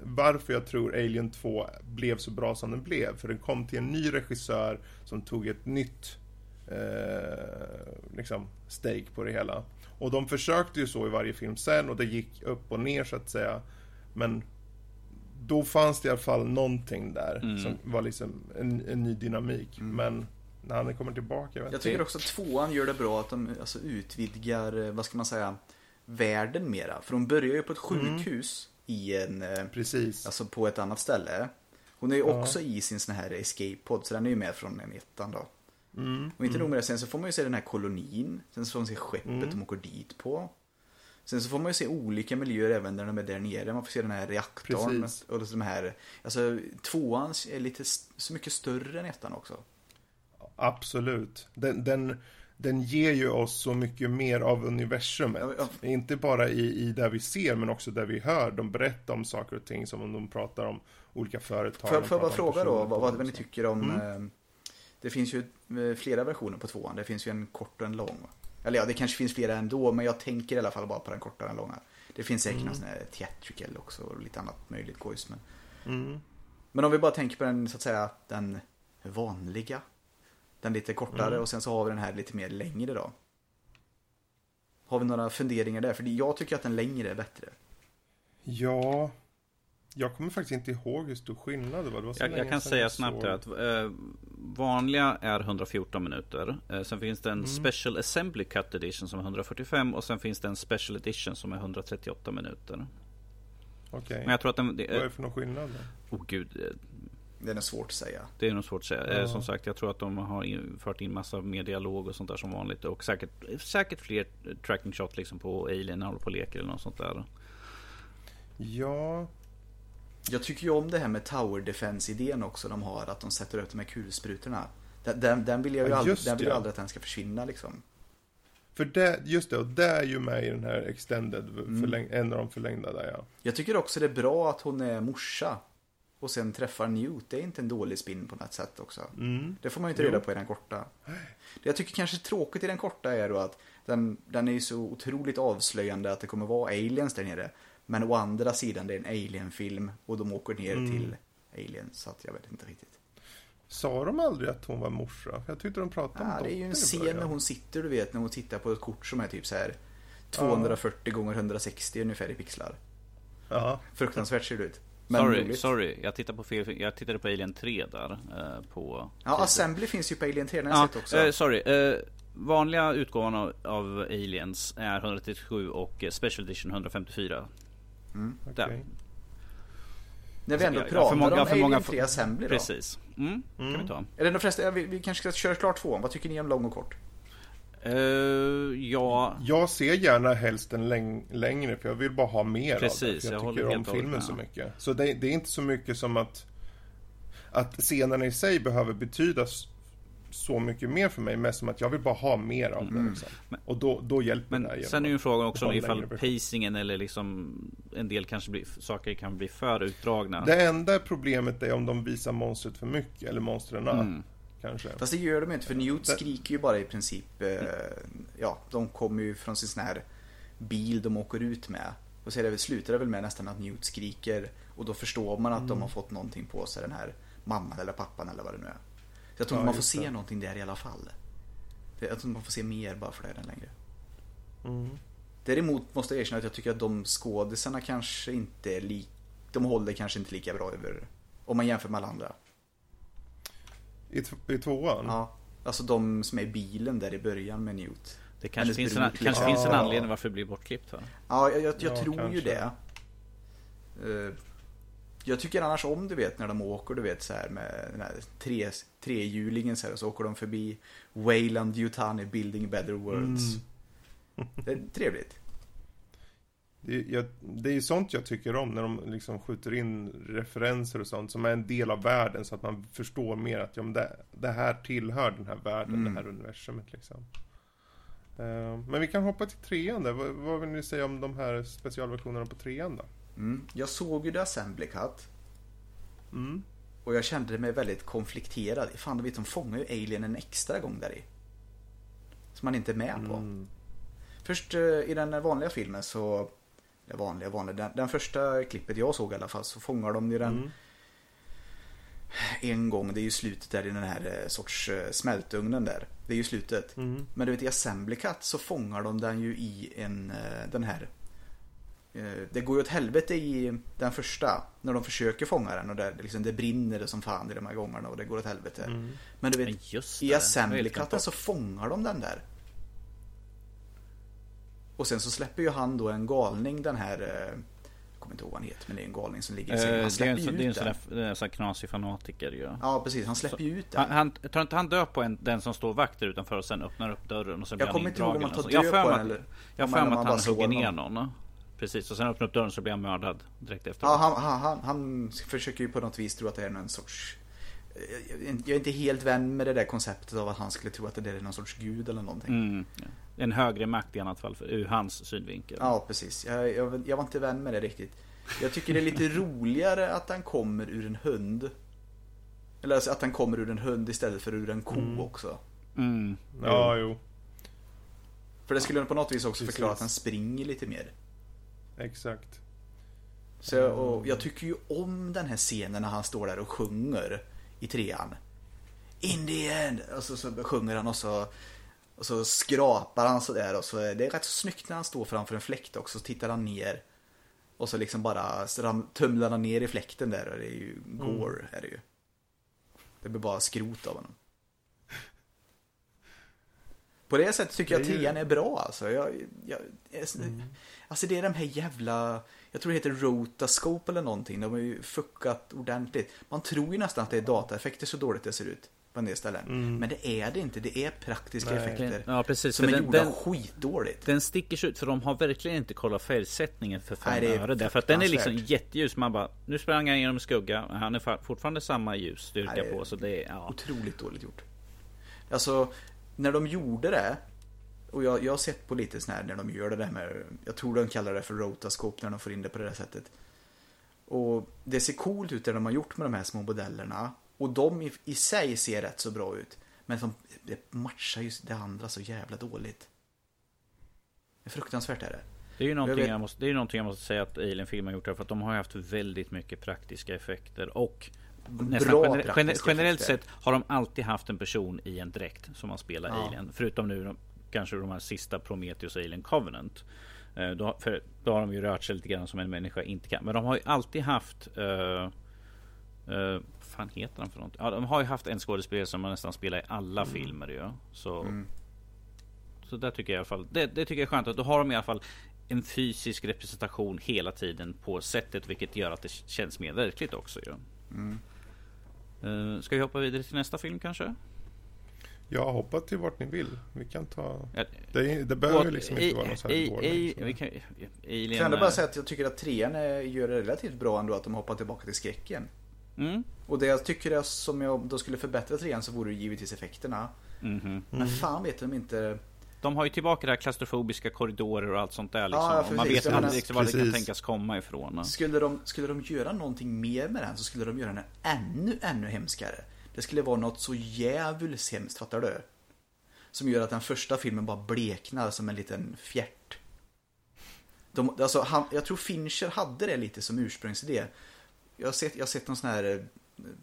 varför jag tror Alien 2 blev så bra som den blev. För den kom till en ny regissör som tog ett nytt, eh, liksom, stake på det hela. Och de försökte ju så i varje film sen och det gick upp och ner så att säga. Men då fanns det i alla fall någonting där mm. som var liksom en, en ny dynamik. Mm. Men när han kommer tillbaka, jag, vet jag tycker också att tvåan gör det bra att de alltså, utvidgar, eh, vad ska man säga, världen mera. För de börjar ju på ett mm. sjukhus mm. i en, eh, Precis. alltså på ett annat ställe. Hon är ju ja. också i sin sån här escape-pod, så den är ju med från en ettan då. Mm, och inte mm. nog med det, sen så får man ju se den här kolonin. Sen så får man se skeppet mm. de åker dit på. Sen så får man ju se olika miljöer även när de är där nere. Man får se den här reaktorn. Precis. Och de här, alltså tvåan är lite så mycket större än ettan också. Absolut. Den, den, den ger ju oss så mycket mer av universumet. Ja, ja. Inte bara i, i där vi ser men också där vi hör. De berättar om saker och ting som de pratar om olika företag. Får jag bara fråga då vad, vad ni tycker om mm. eh, det finns ju eh, flera versioner på tvåan. Det finns ju en kort och en lång. Eller ja, det kanske finns flera ändå, men jag tänker i alla fall bara på den korta och den långa. Det finns säkert mm. någon sån här theatrical också och lite annat möjligt gojs. Men... Mm. men om vi bara tänker på den, så att säga, den vanliga. Den lite kortare mm. och sen så har vi den här lite mer längre då. Har vi några funderingar där? För jag tycker att den längre är bättre. Ja, jag kommer faktiskt inte ihåg hur stor skillnad det var. Det var jag, jag kan säga snabbt att eh, vanliga är 114 minuter. Eh, sen finns det en mm. Special Assembly Cut Edition som är 145 och sen finns det en Special Edition som är 138 minuter. Okej. Okay. Men jag tror att den... Det, Vad är det för någon skillnad då? Oh gud. Eh, det är nog svårt att säga. Det är nog svårt att säga. Eh, ja. Som sagt, jag tror att de har in, fört in massa mer dialog och sånt där som vanligt. Och säkert, säkert fler tracking shot liksom på Alien när håller på och leker eller något sånt där. Ja, jag tycker ju om det här med Tower Defense-idén också de har, att de sätter upp de här kulsprutorna. Den, den, den vill jag ju ja, aldrig, den vill jag aldrig att den ska försvinna liksom. För det, just det, och det är ju med i den här extended, mm. förläng, en av de förlängda där ja. Jag tycker också det är bra att hon är morsa. Och sen träffar Newt, det är inte en dålig spin på något sätt också. Mm. Det får man ju inte reda på i den korta. Det jag tycker kanske är tråkigt i den korta är då att den, den är ju så otroligt avslöjande att det kommer vara aliens där nere. Men å andra sidan, det är en Alien-film och de åker ner mm. till Alien, så att jag vet inte riktigt. Sa de aldrig att hon var morsa? Jag tyckte de pratade om ja, Det är ju en scen när hon sitter, du vet, när hon tittar på ett kort som är typ så här 240 gånger 160 ungefär i pixlar. Ja. Fruktansvärt ser det ut. Men sorry, roligt. sorry. Jag tittade på fel. Jag tittade på Alien 3 där. Eh, på ja, tider. Assembly finns ju på Alien 3. Den ja, sett också. Eh, sorry. Eh, vanliga utgåvan av, av, Aliens är 137 och Special Edition 154. Mm. Okay. När vi ändå pratar många, om Alien många... 3 Assembly då. Precis. Mm, mm. kan vi ta. Eller förresten, vi, vi kanske ska köra klart tvåan. Vad tycker ni om lång och kort? Uh, ja. Jag ser gärna helst den läng längre för jag vill bara ha mer Precis, av det. För jag, jag tycker om filmen med. så mycket. Så det, det, är inte så mycket som att, att scenerna i sig behöver betyda så mycket mer för mig. Mest som att jag vill bara ha mer av mm. det. Liksom. Och då, då hjälper men det. Sen är ju frågan också om ifall pacingen eller liksom en del kanske blir, saker kan bli för utdragna. Det enda problemet är om de visar monstret för mycket eller monstren. Mm. Kanske. Fast det gör de inte för Newt skriker ju bara i princip. Eh, ja, de kommer ju från sin sån här bil de åker ut med. Och så är det, slutar det väl med nästan att Newt skriker. Och då förstår man att mm. de har fått någonting på sig, den här mamman eller pappan eller vad det nu är. Jag tror ja, man får se det. någonting där i alla fall. Jag tror man får se mer bara för det än längre. Mm. Däremot måste jag erkänna att jag tycker att de skådisarna kanske inte är lika... De håller kanske inte lika bra över... Om man jämför med alla andra. I, i tvåan? Ja. Alltså de som är i bilen där i början med Newt. Det kanske, finns en, kanske finns en anledning varför det blir bortklippt va? Ja, jag, jag, jag ja, tror kanske. ju det. Uh, jag tycker annars om du vet när de åker du vet så här med den här tre, trehjulingen så här och så åker de förbi Wayland Yutani Building Better Worlds. Mm. Det är trevligt. Det, jag, det är ju sånt jag tycker om när de liksom skjuter in referenser och sånt som är en del av världen så att man förstår mer att ja, men det, det här tillhör den här världen, mm. det här universumet liksom. Uh, men vi kan hoppa till trean där. Vad, vad, vill ni säga om de här specialversionerna på trean då? Mm. Jag såg ju The Assembly Cut. Mm. Och jag kände mig väldigt konflikterad. Fan, vet, de fångar ju Alien en extra gång där i. Som man inte är med på. Mm. Först uh, i den vanliga filmen så det vanliga, vanliga. Den, den, första klippet jag såg i alla fall så fångar de ju den mm. en gång. Det är ju slutet där i den här eh, sorts eh, smältugnen där. Det är ju slutet. Mm. Men du vet i Assembly Cut så fångar de den ju i en, eh, den här det går ju åt helvete i den första När de försöker fånga den och det, liksom, det brinner som fan i de här gångerna och det går åt helvete mm. Men du vet I Assembly så fångar de den där och sen så släpper ju han då en galning den här eh, jag kommer inte ihåg vad han heter men det är en galning som ligger i sängen. Han släpper ju ut den. Det är en sån där knasig fanatiker ju. Ja precis, han släpper ju ut den. Han, han, tar inte han död på en, den som står vakt där utanför och sen öppnar upp dörren och jag blir han Jag kommer inte ihåg om han tar död på den eller? Jag har för mig att han hugger ner någon. Precis, och sen öppnar upp dörren så blir han mördad direkt efter. Ja, han, han, han, han försöker ju på något vis tro att det är någon sorts jag är inte helt vän med det där konceptet av att han skulle tro att det är någon sorts gud eller någonting. Mm, ja. En högre makt i annat fall, för, ur hans synvinkel. Ja, precis. Jag, jag, jag, var inte vän med det riktigt. Jag tycker det är lite roligare att han kommer ur en hund. Eller alltså att han kommer ur en hund istället för ur en ko mm. också. Mm. Ja, jo. För det skulle på något vis också precis. förklara att han springer lite mer. Exakt. Så jag, och jag tycker ju om den här scenen när han står där och sjunger i trean. In the end! Och så, så sjunger han och så, och så skrapar han sådär och så det är rätt så snyggt när han står framför en fläkt också. Så tittar han ner. Och så liksom bara så tumlar han ner i fläkten där och det är ju gore mm. är det ju. Det blir bara skrot av honom. På det sättet tycker jag att trean är bra alltså. Jag, jag, jag, mm. Alltså det är de här jävla jag tror det heter Rotascope eller någonting. De har ju fuckat ordentligt. Man tror ju nästan att det är dataeffekter så dåligt det ser ut på en del ställen. Mm. Men det är det inte. Det är praktiska Nej. effekter. Ja, precis. Som är den, gjorda den, skitdåligt. Den sticker sig ut för de har verkligen inte kollat färgsättningen för fem Nej, öre. Därför att den är liksom jätteljus. Man bara, nu sprang han genom skugga. Han är fortfarande samma ljusstyrka Nej, på. Så det är ja. otroligt dåligt gjort. Alltså, när de gjorde det och jag, jag har sett på lite sån här när de gör det där med, jag tror de kallar det för rotascope när de får in det på det där sättet. Och det ser coolt ut det de har gjort med de här små modellerna. Och de i, i sig ser rätt så bra ut. Men de, det matchar ju det andra så jävla dåligt. Det är fruktansvärt är det. Det är ju någonting jag, jag måste, det är någonting jag måste säga att Alien-film har gjort. För att de har haft väldigt mycket praktiska effekter. Och nästan gener, gener, generellt sett har de alltid haft en person i en dräkt som har spelat ja. Alien. Förutom nu kanske de här sista Prometheus och Alien Covenant. Eh, då, för då har de ju rört sig lite grann som en människa inte kan. Men de har ju alltid haft uh, uh, fan heter han för något? Ja, de har ju haft en skådespelare som man nästan spelar i alla mm. filmer ju. Så, mm. så där tycker jag i alla fall. Det, det, tycker jag är skönt att då har de i alla fall en fysisk representation hela tiden på sättet. Vilket gör att det känns mer verkligt också ju. Mm. Uh, ska vi hoppa vidare till nästa film kanske? Ja, hoppa till vart ni vill. Vi kan ta... Det, det behöver och, liksom inte vara någon sån här Vi kan, jag bara säga att jag tycker att trean gör det relativt bra ändå att de hoppar tillbaka till skräcken. Mm. Och det jag tycker är som jag då skulle förbättra trean så vore det givetvis effekterna. Mm -hmm. Men fan vet de inte de har ju tillbaka det här klaustrofobiska korridorer och allt sånt där liksom. Ja, man vet aldrig liksom var det kan tänkas komma ifrån. Skulle de, skulle de göra någonting mer med den så skulle de göra den ännu, ännu hemskare. Det skulle vara något så jävligt hemskt, fattar du? Som gör att den första filmen bara bleknar som en liten fjärt. De, alltså, han, jag tror Fincher hade det lite som ursprungsidé. Jag har sett, jag har sett någon sån här eh,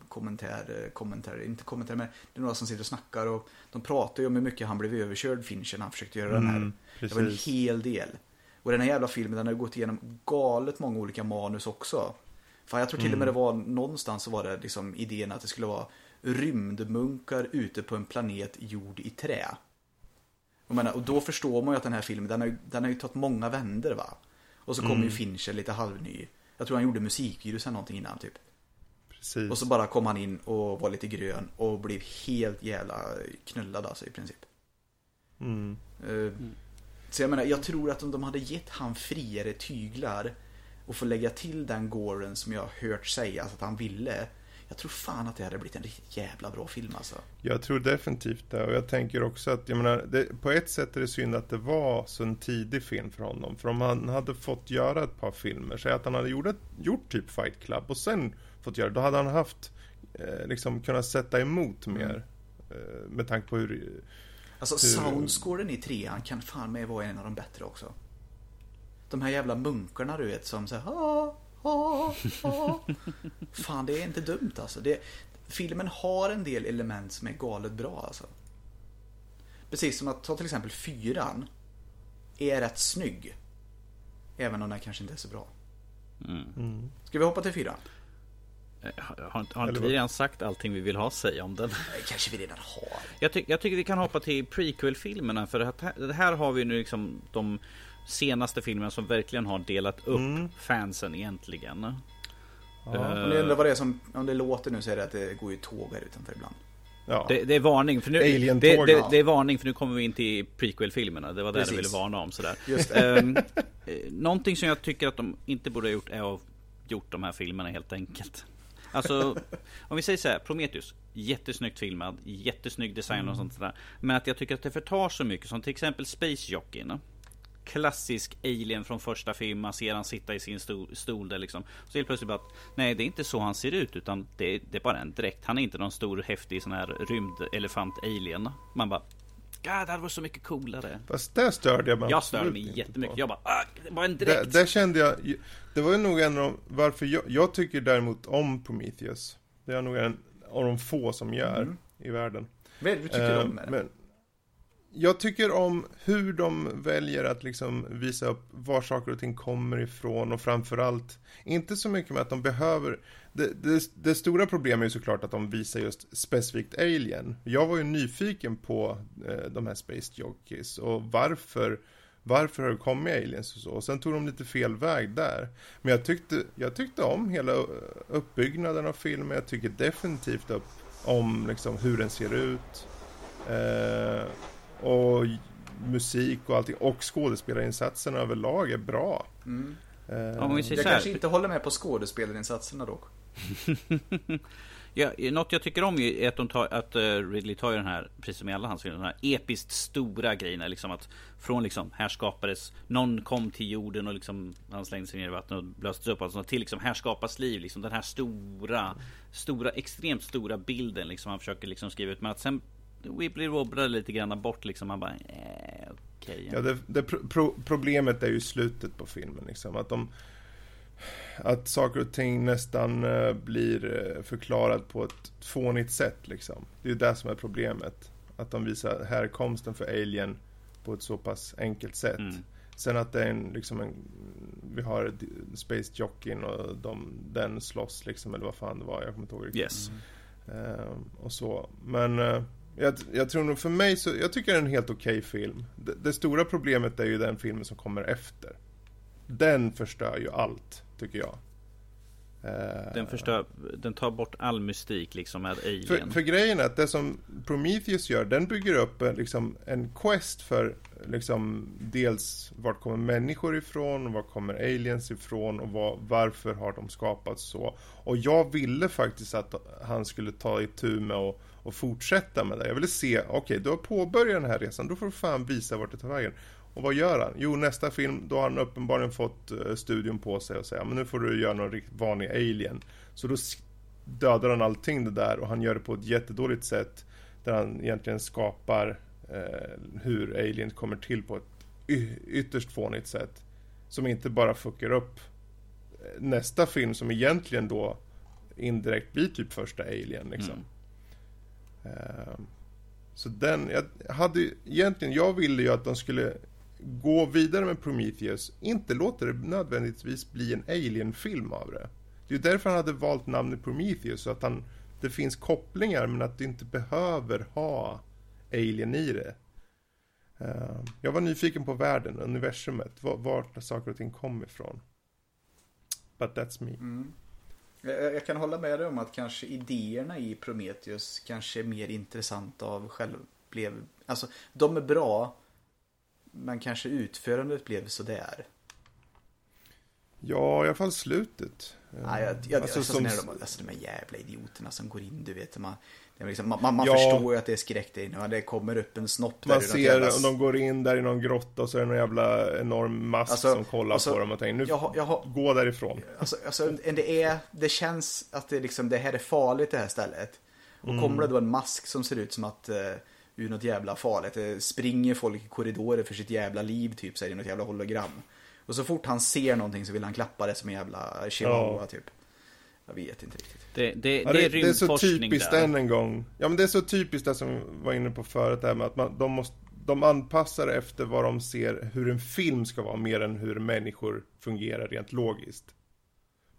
kommentär, eh, kommentär, inte kommentär, men det är några som sitter och snackar och de pratar ju om hur mycket han blev överkörd, Fincher, när han försökte göra mm, den här. Precis. Det var en hel del. Och den här jävla filmen, den har gått igenom galet många olika manus också. För jag tror till och med mm. det var någonstans så var det liksom idén att det skulle vara rymdmunkar ute på en planet gjord i trä. Och, menar, och då förstår man ju att den här filmen, den har, ju, den har ju tagit många vänder va. Och så kommer mm. ju Fincher lite halvny. Jag tror han gjorde musikvirus eller någonting innan typ. Precis. Och så bara kom han in och var lite grön och blev helt jävla knullad alltså i princip. Mm. Uh, så jag menar, jag tror att om de hade gett han friare tyglar och få lägga till den Goren som jag har hört sägas att han ville. Jag tror fan att det hade blivit en riktigt jävla bra film alltså. Jag tror definitivt det. Och jag tänker också att, jag menar, det, på ett sätt är det synd att det var så en tidig film för honom. För om han hade fått göra ett par filmer, säg att han hade gjort, gjort typ Fight Club och sen fått göra. Då hade han haft, eh, liksom kunnat sätta emot mm. mer. Eh, med tanke på hur... Alltså hur... soundscoren i trean kan fan med vara en av de bättre också. De här jävla munkarna du vet som säger ha, ha, ha. Fan det är inte dumt alltså. Det, filmen har en del element som är galet bra alltså. Precis som att ta till exempel fyran. Är rätt snygg. Även om den kanske inte är så bra. Mm. Ska vi hoppa till fyran? Eh, har, har inte vi redan sagt allting vi vill ha säga om den? kanske vi redan har. Jag, ty jag tycker vi kan hoppa till prequel-filmerna. För det här har vi nu liksom de senaste filmerna som verkligen har delat upp mm. fansen egentligen. Ja. Uh, om ni undrar vad det är som, om det låter nu så är det att det går ju tåg här utanför ibland. Ja. Det, det, är varning för nu, det, det, det, är varning för nu kommer vi in till prequel-filmerna. Det var det jag ville varna om sådär. Just. Um, någonting som jag tycker att de inte borde ha gjort är att gjort de här filmerna helt enkelt. Alltså, om vi säger så här, Prometheus. Jättesnyggt filmad, jättesnygg design och mm. sånt där. Men att jag tycker att det förtar så mycket, som till exempel Space Jockeyn. Klassisk alien från första filmen, man ser han sitta i sin stol, stol där liksom. Så helt plötsligt bara att, nej det är inte så han ser ut utan det, det är bara en dräkt. Han är inte någon stor häftig sån här rymdelefant alien. Man bara, God, det hade varit så mycket coolare. Fast det störde jag mig Jag störde mig jättemycket. Jag bara, ah, det var en direkt. Där, där kände jag, det var ju nog en av de, varför jag, jag tycker däremot om Prometheus. Det är nog en av de få som gör mm. i världen. Vad tycker du om med men, jag tycker om hur de väljer att liksom visa upp var saker och ting kommer ifrån och framförallt inte så mycket med att de behöver det, det, det, stora problemet är ju såklart att de visar just specifikt Alien. Jag var ju nyfiken på eh, de här Space Jockeys och varför varför har det kommit aliens och så. Och sen tog de lite fel väg där. Men jag tyckte, jag tyckte om hela uppbyggnaden av filmen. Jag tycker definitivt upp om liksom, hur den ser ut. Eh, och musik och allting. Och skådespelarinsatserna överlag är bra. Mm. Eh, jag kanske inte håller med på skådespelarinsatserna dock. ja, något jag tycker om är att, de tar, att uh, Ridley tar den här, precis som i alla hans filmer, de här episkt stora grejerna. Liksom att från liksom, här skapades, någon kom till jorden och liksom, han slängde sig ner i vattnet och blöstes upp. Alltså, till liksom, här skapas liv. Liksom, den här stora, stora, extremt stora bilden. Liksom, han försöker liksom skriva ut. Men att sen Wibbly wobblar lite grann bort liksom. Man bara, eh, okej. Okay. Ja, det, det pro problemet är ju slutet på filmen liksom. Att de att saker och ting nästan uh, blir uh, förklarat på ett fånigt sätt liksom. Det är ju det som är problemet. Att de visar härkomsten för Alien på ett så pass enkelt sätt. Mm. Sen att det är en, liksom en, vi har Space Jockeyn och de, den slåss liksom, eller vad fan det var, jag kommer inte ihåg riktigt. Yes. Mm. Uh, och så, men uh, jag, jag, tror nog för mig så, jag tycker det är en helt okej okay film. Det, det, stora problemet är ju den filmen som kommer efter. Den förstör ju allt, tycker jag. Eh, den, förstör, den tar bort all mystik liksom med Alien. För, för grejen är att det som Prometheus gör, den bygger upp liksom, en quest för liksom, dels vart kommer människor ifrån, var kommer aliens ifrån och var, varför har de skapats så. Och jag ville faktiskt att han skulle ta itu med och, och fortsätta med det. Jag ville se, okej, okay, du har påbörjat den här resan, då får du fan visa vart det tar vägen. Och vad gör han? Jo, nästa film, då har han uppenbarligen fått eh, studion på sig och säga, men nu får du göra någon riktigt vanlig alien. Så då dödar han allting det där och han gör det på ett jättedåligt sätt. Där han egentligen skapar eh, hur alien kommer till på ett ytterst fånigt sätt. Som inte bara fuckar upp eh, nästa film som egentligen då indirekt blir typ första alien liksom. Mm. Ehm, så den, jag hade egentligen, jag ville ju att de skulle gå vidare med Prometheus, inte låta det nödvändigtvis bli en Alien-film av det. Det är därför han hade valt namnet Prometheus, så att han, det finns kopplingar men att du inte behöver ha Alien i det. Ehm, jag var nyfiken på världen, universumet, vart saker och ting kom ifrån. But that's me. Mm. Jag, jag, kan hålla med dig om att kanske idéerna i Prometheus kanske är mer intressanta av själv blev, alltså de är bra men kanske utförandet blev sådär. Ja, i alla fall slutet. Ja, jag, jag, alltså, alltså, som... de, alltså de här jävla idioterna som går in, du vet. Man, liksom, man, man ja. förstår ju att det är skräck där inne. Det kommer upp en snopp där. Man ser jävla... och de går in där i någon grotta och så är det någon jävla enorm mask alltså, som kollar alltså, på dem och tänker nu jag, jag, gå därifrån. Alltså, alltså, det, är, det känns att det, liksom, det här är farligt det här stället. Och mm. kommer det då en mask som ser ut som att uh, ur något jävla farligt. Det springer folk i korridorer för sitt jävla liv typ, säger något jävla hologram. Och så fort han ser någonting så vill han klappa det som en jävla chihuahua ja. typ. Jag vet inte riktigt. Det, det, ja, det, är det är så typiskt där. än en gång. Ja men det är så typiskt det som vi var inne på förut, det här med att man, de, måste, de anpassar efter vad de ser hur en film ska vara, mer än hur människor fungerar rent logiskt.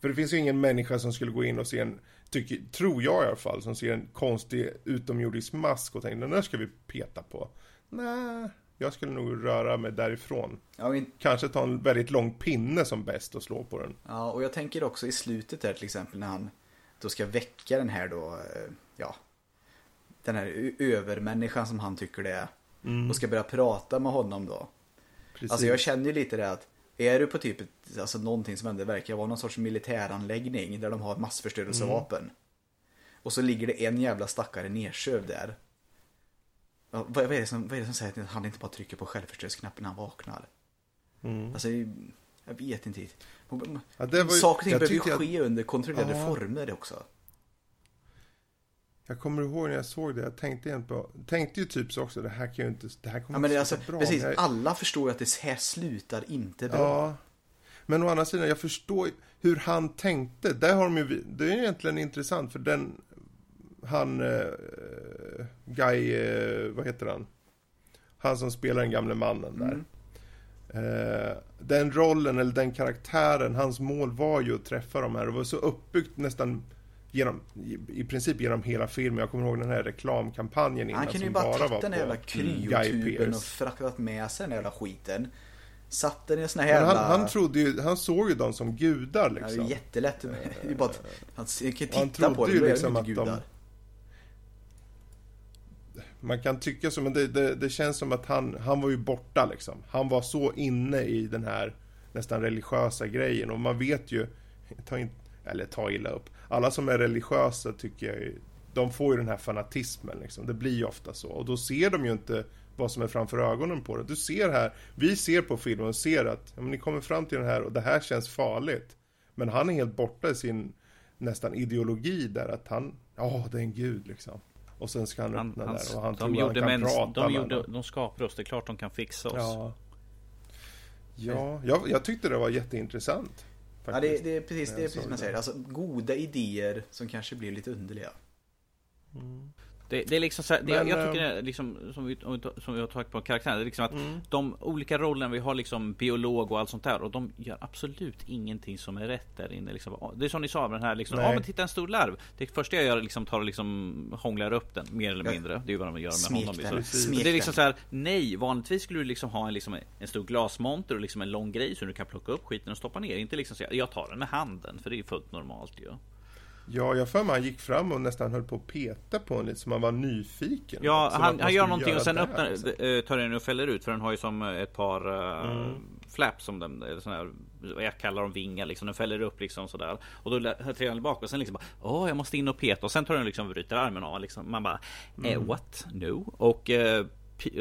För det finns ju ingen människa som skulle gå in och se en tycker, tror jag i alla fall, som ser en konstig utomjordisk mask och tänker den där ska vi peta på. Nej, jag skulle nog röra mig därifrån. Ja, men... Kanske ta en väldigt lång pinne som bäst och slå på den. Ja, och jag tänker också i slutet där till exempel när han då ska väcka den här då, eh, ja, den här övermänniskan som han tycker det är. Mm. Och ska börja prata med honom då. Precis. Alltså jag känner ju lite det att är du på typ ett, alltså någonting som ändå verkar vara någon sorts militäranläggning där de har massförstörelsevapen. Mm. Och så ligger det en jävla stackare nedsövd där. Vad, är det som, vad är det som säger att han inte bara trycker på självförstörelseknappen när han vaknar? Mm. Alltså, jag vet inte. Ja, Saker och ting behöver ju ske jag... under kontrollerade ja. former också. Jag kommer ihåg när jag såg det, jag tänkte igen på, tänkte ju typ så också, det här kan ju inte, det här kommer ja, men inte alltså, bra. Precis, jag... alla förstår ju att det här slutar inte bra. Ja. Men å andra sidan, jag förstår hur han tänkte. Där har de ju, det är egentligen intressant för den, han, eh, Guy, eh, vad heter han? Han som spelar den gamle mannen där. Mm. Eh, den rollen, eller den karaktären, hans mål var ju att träffa de här. Det var så uppbyggt nästan genom, i, princip genom hela filmen. Jag kommer ihåg den här reklamkampanjen innan. Han kunde ju bara tagit den jävla kryotuben och fraktat med sig den jävla skiten. Satt den i en sån här jävla... Han, han, trodde ju, han såg ju dem som gudar liksom. Ja, det är jättelätt. Det är bara att, han kan titta han på det, ju liksom att gudar. de... Man kan tycka så, men det, det, det, känns som att han, han var ju borta liksom. Han var så inne i den här nästan religiösa grejen och man vet ju, ta in, eller ta illa upp, alla som är religiösa tycker jag de får ju den här fanatismen liksom. Det blir ju ofta så. Och då ser de ju inte vad som är framför ögonen på det. Du ser här, vi ser på filmen och ser att ja, men ni kommer fram till den här och det här känns farligt. Men han är helt borta i sin nästan ideologi där att han, ja oh, det är en gud liksom. Och sen ska han, han öppna han, där och han de tror gjorde han kan mens, prata de, gjorde, de skapade oss, det är klart de kan fixa oss. Ja, ja jag, jag tyckte det var jätteintressant. Ja, det, det, är precis, det är precis som man säger. Alltså, goda idéer som kanske blir lite underliga. Mm. Det, det, är liksom så här, det, Men, jag tycker det är liksom, som vi, som vi har tagit på karaktären, det är liksom att mm. de olika rollerna, vi har liksom biolog och allt sånt där och de gör absolut ingenting som är rätt där inne. Liksom. Det är som ni sa, den här liksom, ja men titta en stor larv. Det första jag gör liksom tar och liksom hånglar upp den, mer eller mindre. Det är ju vad de gör med Smek honom. Liksom. Det är liksom så här, nej, vanligtvis skulle du liksom ha en, liksom, en stor glasmonter och liksom en lång grej så du kan plocka upp skiten och stoppa ner. Inte liksom så jag tar den med handen, för det är ju fullt normalt ju. Ja. Ja, jag för mig han gick fram och nästan höll på att peta på en lite som han var nyfiken. Ja, han, han gör någonting och sen öppnar, alltså. tar den och fäller ut för den har ju som ett par uh, mm. flaps som den, eller sån här, jag kallar dem vingar liksom. Den fäller upp liksom sådär. Och då trillar den bak och sen liksom bara, åh jag måste in och peta och sen tar den liksom och bryter armen av liksom. Man bara, eh, mm. what? No? Och uh,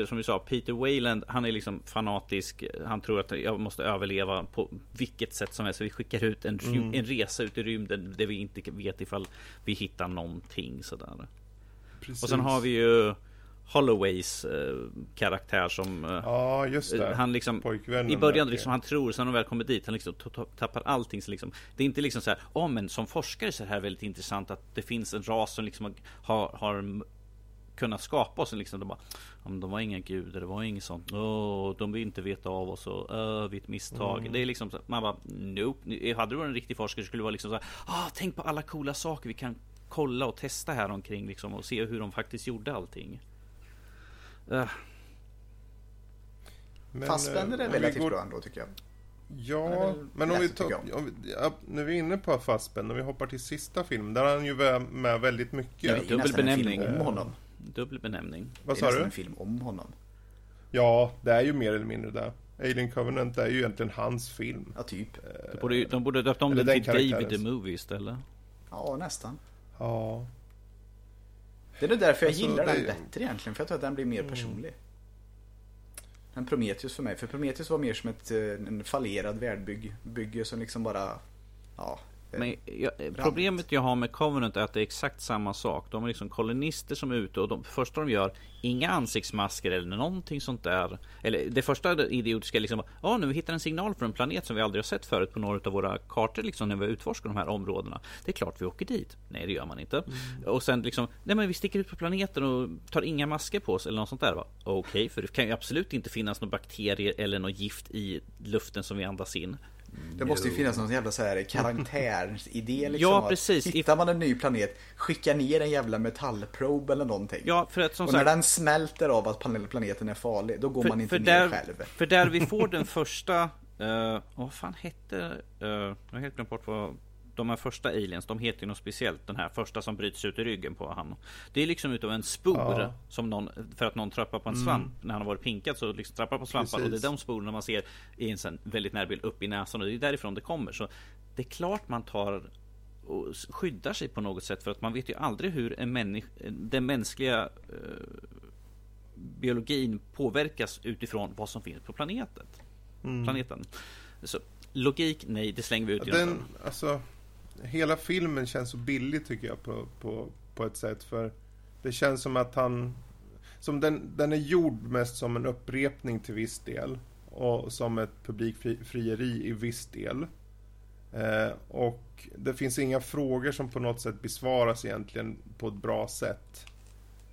som vi sa, Peter Wayland, han är liksom fanatisk. Han tror att jag måste överleva på vilket sätt som helst. Vi skickar ut en, mm. en resa ut i rymden där vi inte vet ifall vi hittar någonting sådär. Precis. Och sen har vi ju Holloways eh, karaktär som eh, Ja just det Han liksom I början liksom han tror sen när de väl kommer dit Han liksom tappar allting så liksom Det är inte liksom så här Ja oh, men som forskare så är det här väldigt intressant att det finns en ras som liksom har, har kunnat skapa oss. Liksom, de, bara, de var inga gudar, det var inget sånt. Oh, de vill inte veta av oss och uh, vi ett misstag. Mm. Det är liksom så, man bara nope. Hade du varit en riktig forskare skulle det vara liksom så här, ah, tänk på alla coola saker vi kan kolla och testa här omkring liksom och se hur de faktiskt gjorde allting. Uh. Men, Fassbender är eh, relativt går... bra ändå tycker jag. Ja, men om vi tar, om vi, ja, nu är vi inne på Fassbender, om vi hoppar till sista filmen, där är han ju med väldigt mycket. Ja, dubbel benämning. Om honom. Dubbel benämning. Vad sa du? Det är en film om honom. Ja, det är ju mer eller mindre det. Alien Covenant är ju egentligen hans film. Ja, typ. De borde, de borde döpt om den till David the Movie istället. Ja, nästan. Ja. Det är nog därför jag alltså, gillar det... den bättre egentligen. För jag tror att den blir mer mm. personlig. Än Prometheus för mig. För Prometheus var mer som ett, eh, en fallerad världbygge som liksom bara... Ja, men jag, problemet jag har med Covenant är att det är exakt samma sak. De är liksom kolonister som är ute och de första de gör, inga ansiktsmasker eller någonting sånt där. Eller det första idiotiska liksom, ja oh, nu hittar en signal från en planet som vi aldrig har sett förut på några av våra kartor liksom när vi utforskar de här områdena. Det är klart vi åker dit. Nej det gör man inte. Mm. Och sen liksom, nej men vi sticker ut på planeten och tar inga masker på oss eller något sånt där. Okej, okay, för det kan ju absolut inte finnas några bakterier eller något gift i luften som vi andas in. Det måste ju finnas någon jävla så här karaktärsidé liksom. Ja, precis. Hittar man en ny planet, skicka ner en jävla metallprobe eller någonting. Ja, för att som Och när den smälter av att planeten är farlig, då går för, man inte ner där, själv. För där vi får den första, uh, vad fan hette, uh, jag har helt glömt bort vad de här första aliens, de heter ju något speciellt. Den här första som bryts ut i ryggen på han. Det är liksom utav en spor ja. som någon, för att någon trappar på en mm. svamp. Mm. När han har varit pinkad så liksom trappar på svampar och det är de sporerna man ser i en sån väldigt närbild upp i näsan och det är därifrån det kommer. Så det är klart man tar och skyddar sig på något sätt för att man vet ju aldrig hur en människa, den mänskliga eh, biologin påverkas utifrån vad som finns på planeten. Mm. planeten. Så logik, nej, det slänger vi ut den, alltså, hela filmen känns så billig tycker jag på, på, på ett sätt. För det känns som att han... Som den, den är gjord mest som en upprepning till viss del. Och som ett publikfrieri i viss del. Eh, och det finns inga frågor som på något sätt besvaras egentligen på ett bra sätt.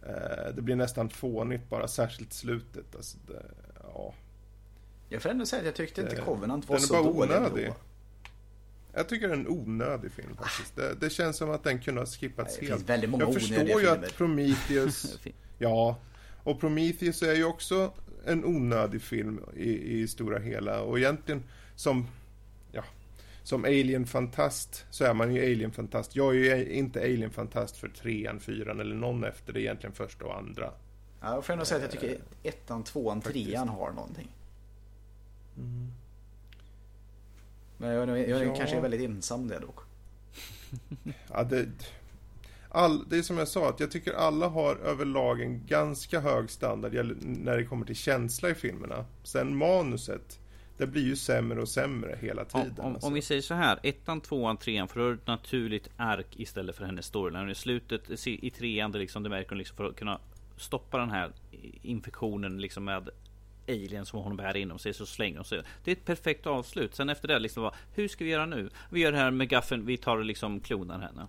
Eh, det blir nästan fånigt bara, särskilt slutet. Alltså det, ja. Jag får ändå säga att jag tyckte inte Covenant var så dålig. Onödig. Då. Jag tycker det är en onödig film faktiskt. Det, det känns som att den kunde ha skippats helt. Det väldigt många Jag förstår ju att Prometheus... ja, och Prometheus är ju också en onödig film i, i stora hela. Och egentligen som... Ja, som alien-fantast så är man ju alien-fantast. Jag är ju inte alien-fantast för trean, fyran eller någon efter det egentligen första och andra. Ja, jag får ändå säga att jag tycker ettan, tvåan, trean har någonting. Mm. Men jag, jag, jag ja. kanske är väldigt ensam där dock. ja, det, all, det är som jag sa, att jag tycker alla har överlag en ganska hög standard när det kommer till känsla i filmerna. Sen manuset, det blir ju sämre och sämre hela tiden. Om, om, alltså. om vi säger så här, ettan, tvåan, trean, för då har du ett naturligt ark istället för hennes storyline. I slutet, i trean, det, liksom, det märker hon liksom för att kunna stoppa den här infektionen liksom med alien som hon bär inom sig så slänger hon sig. Det är ett perfekt avslut. Sen efter det liksom bara, hur ska vi göra nu? Vi gör det här med gaffen, vi tar och liksom klonar henne.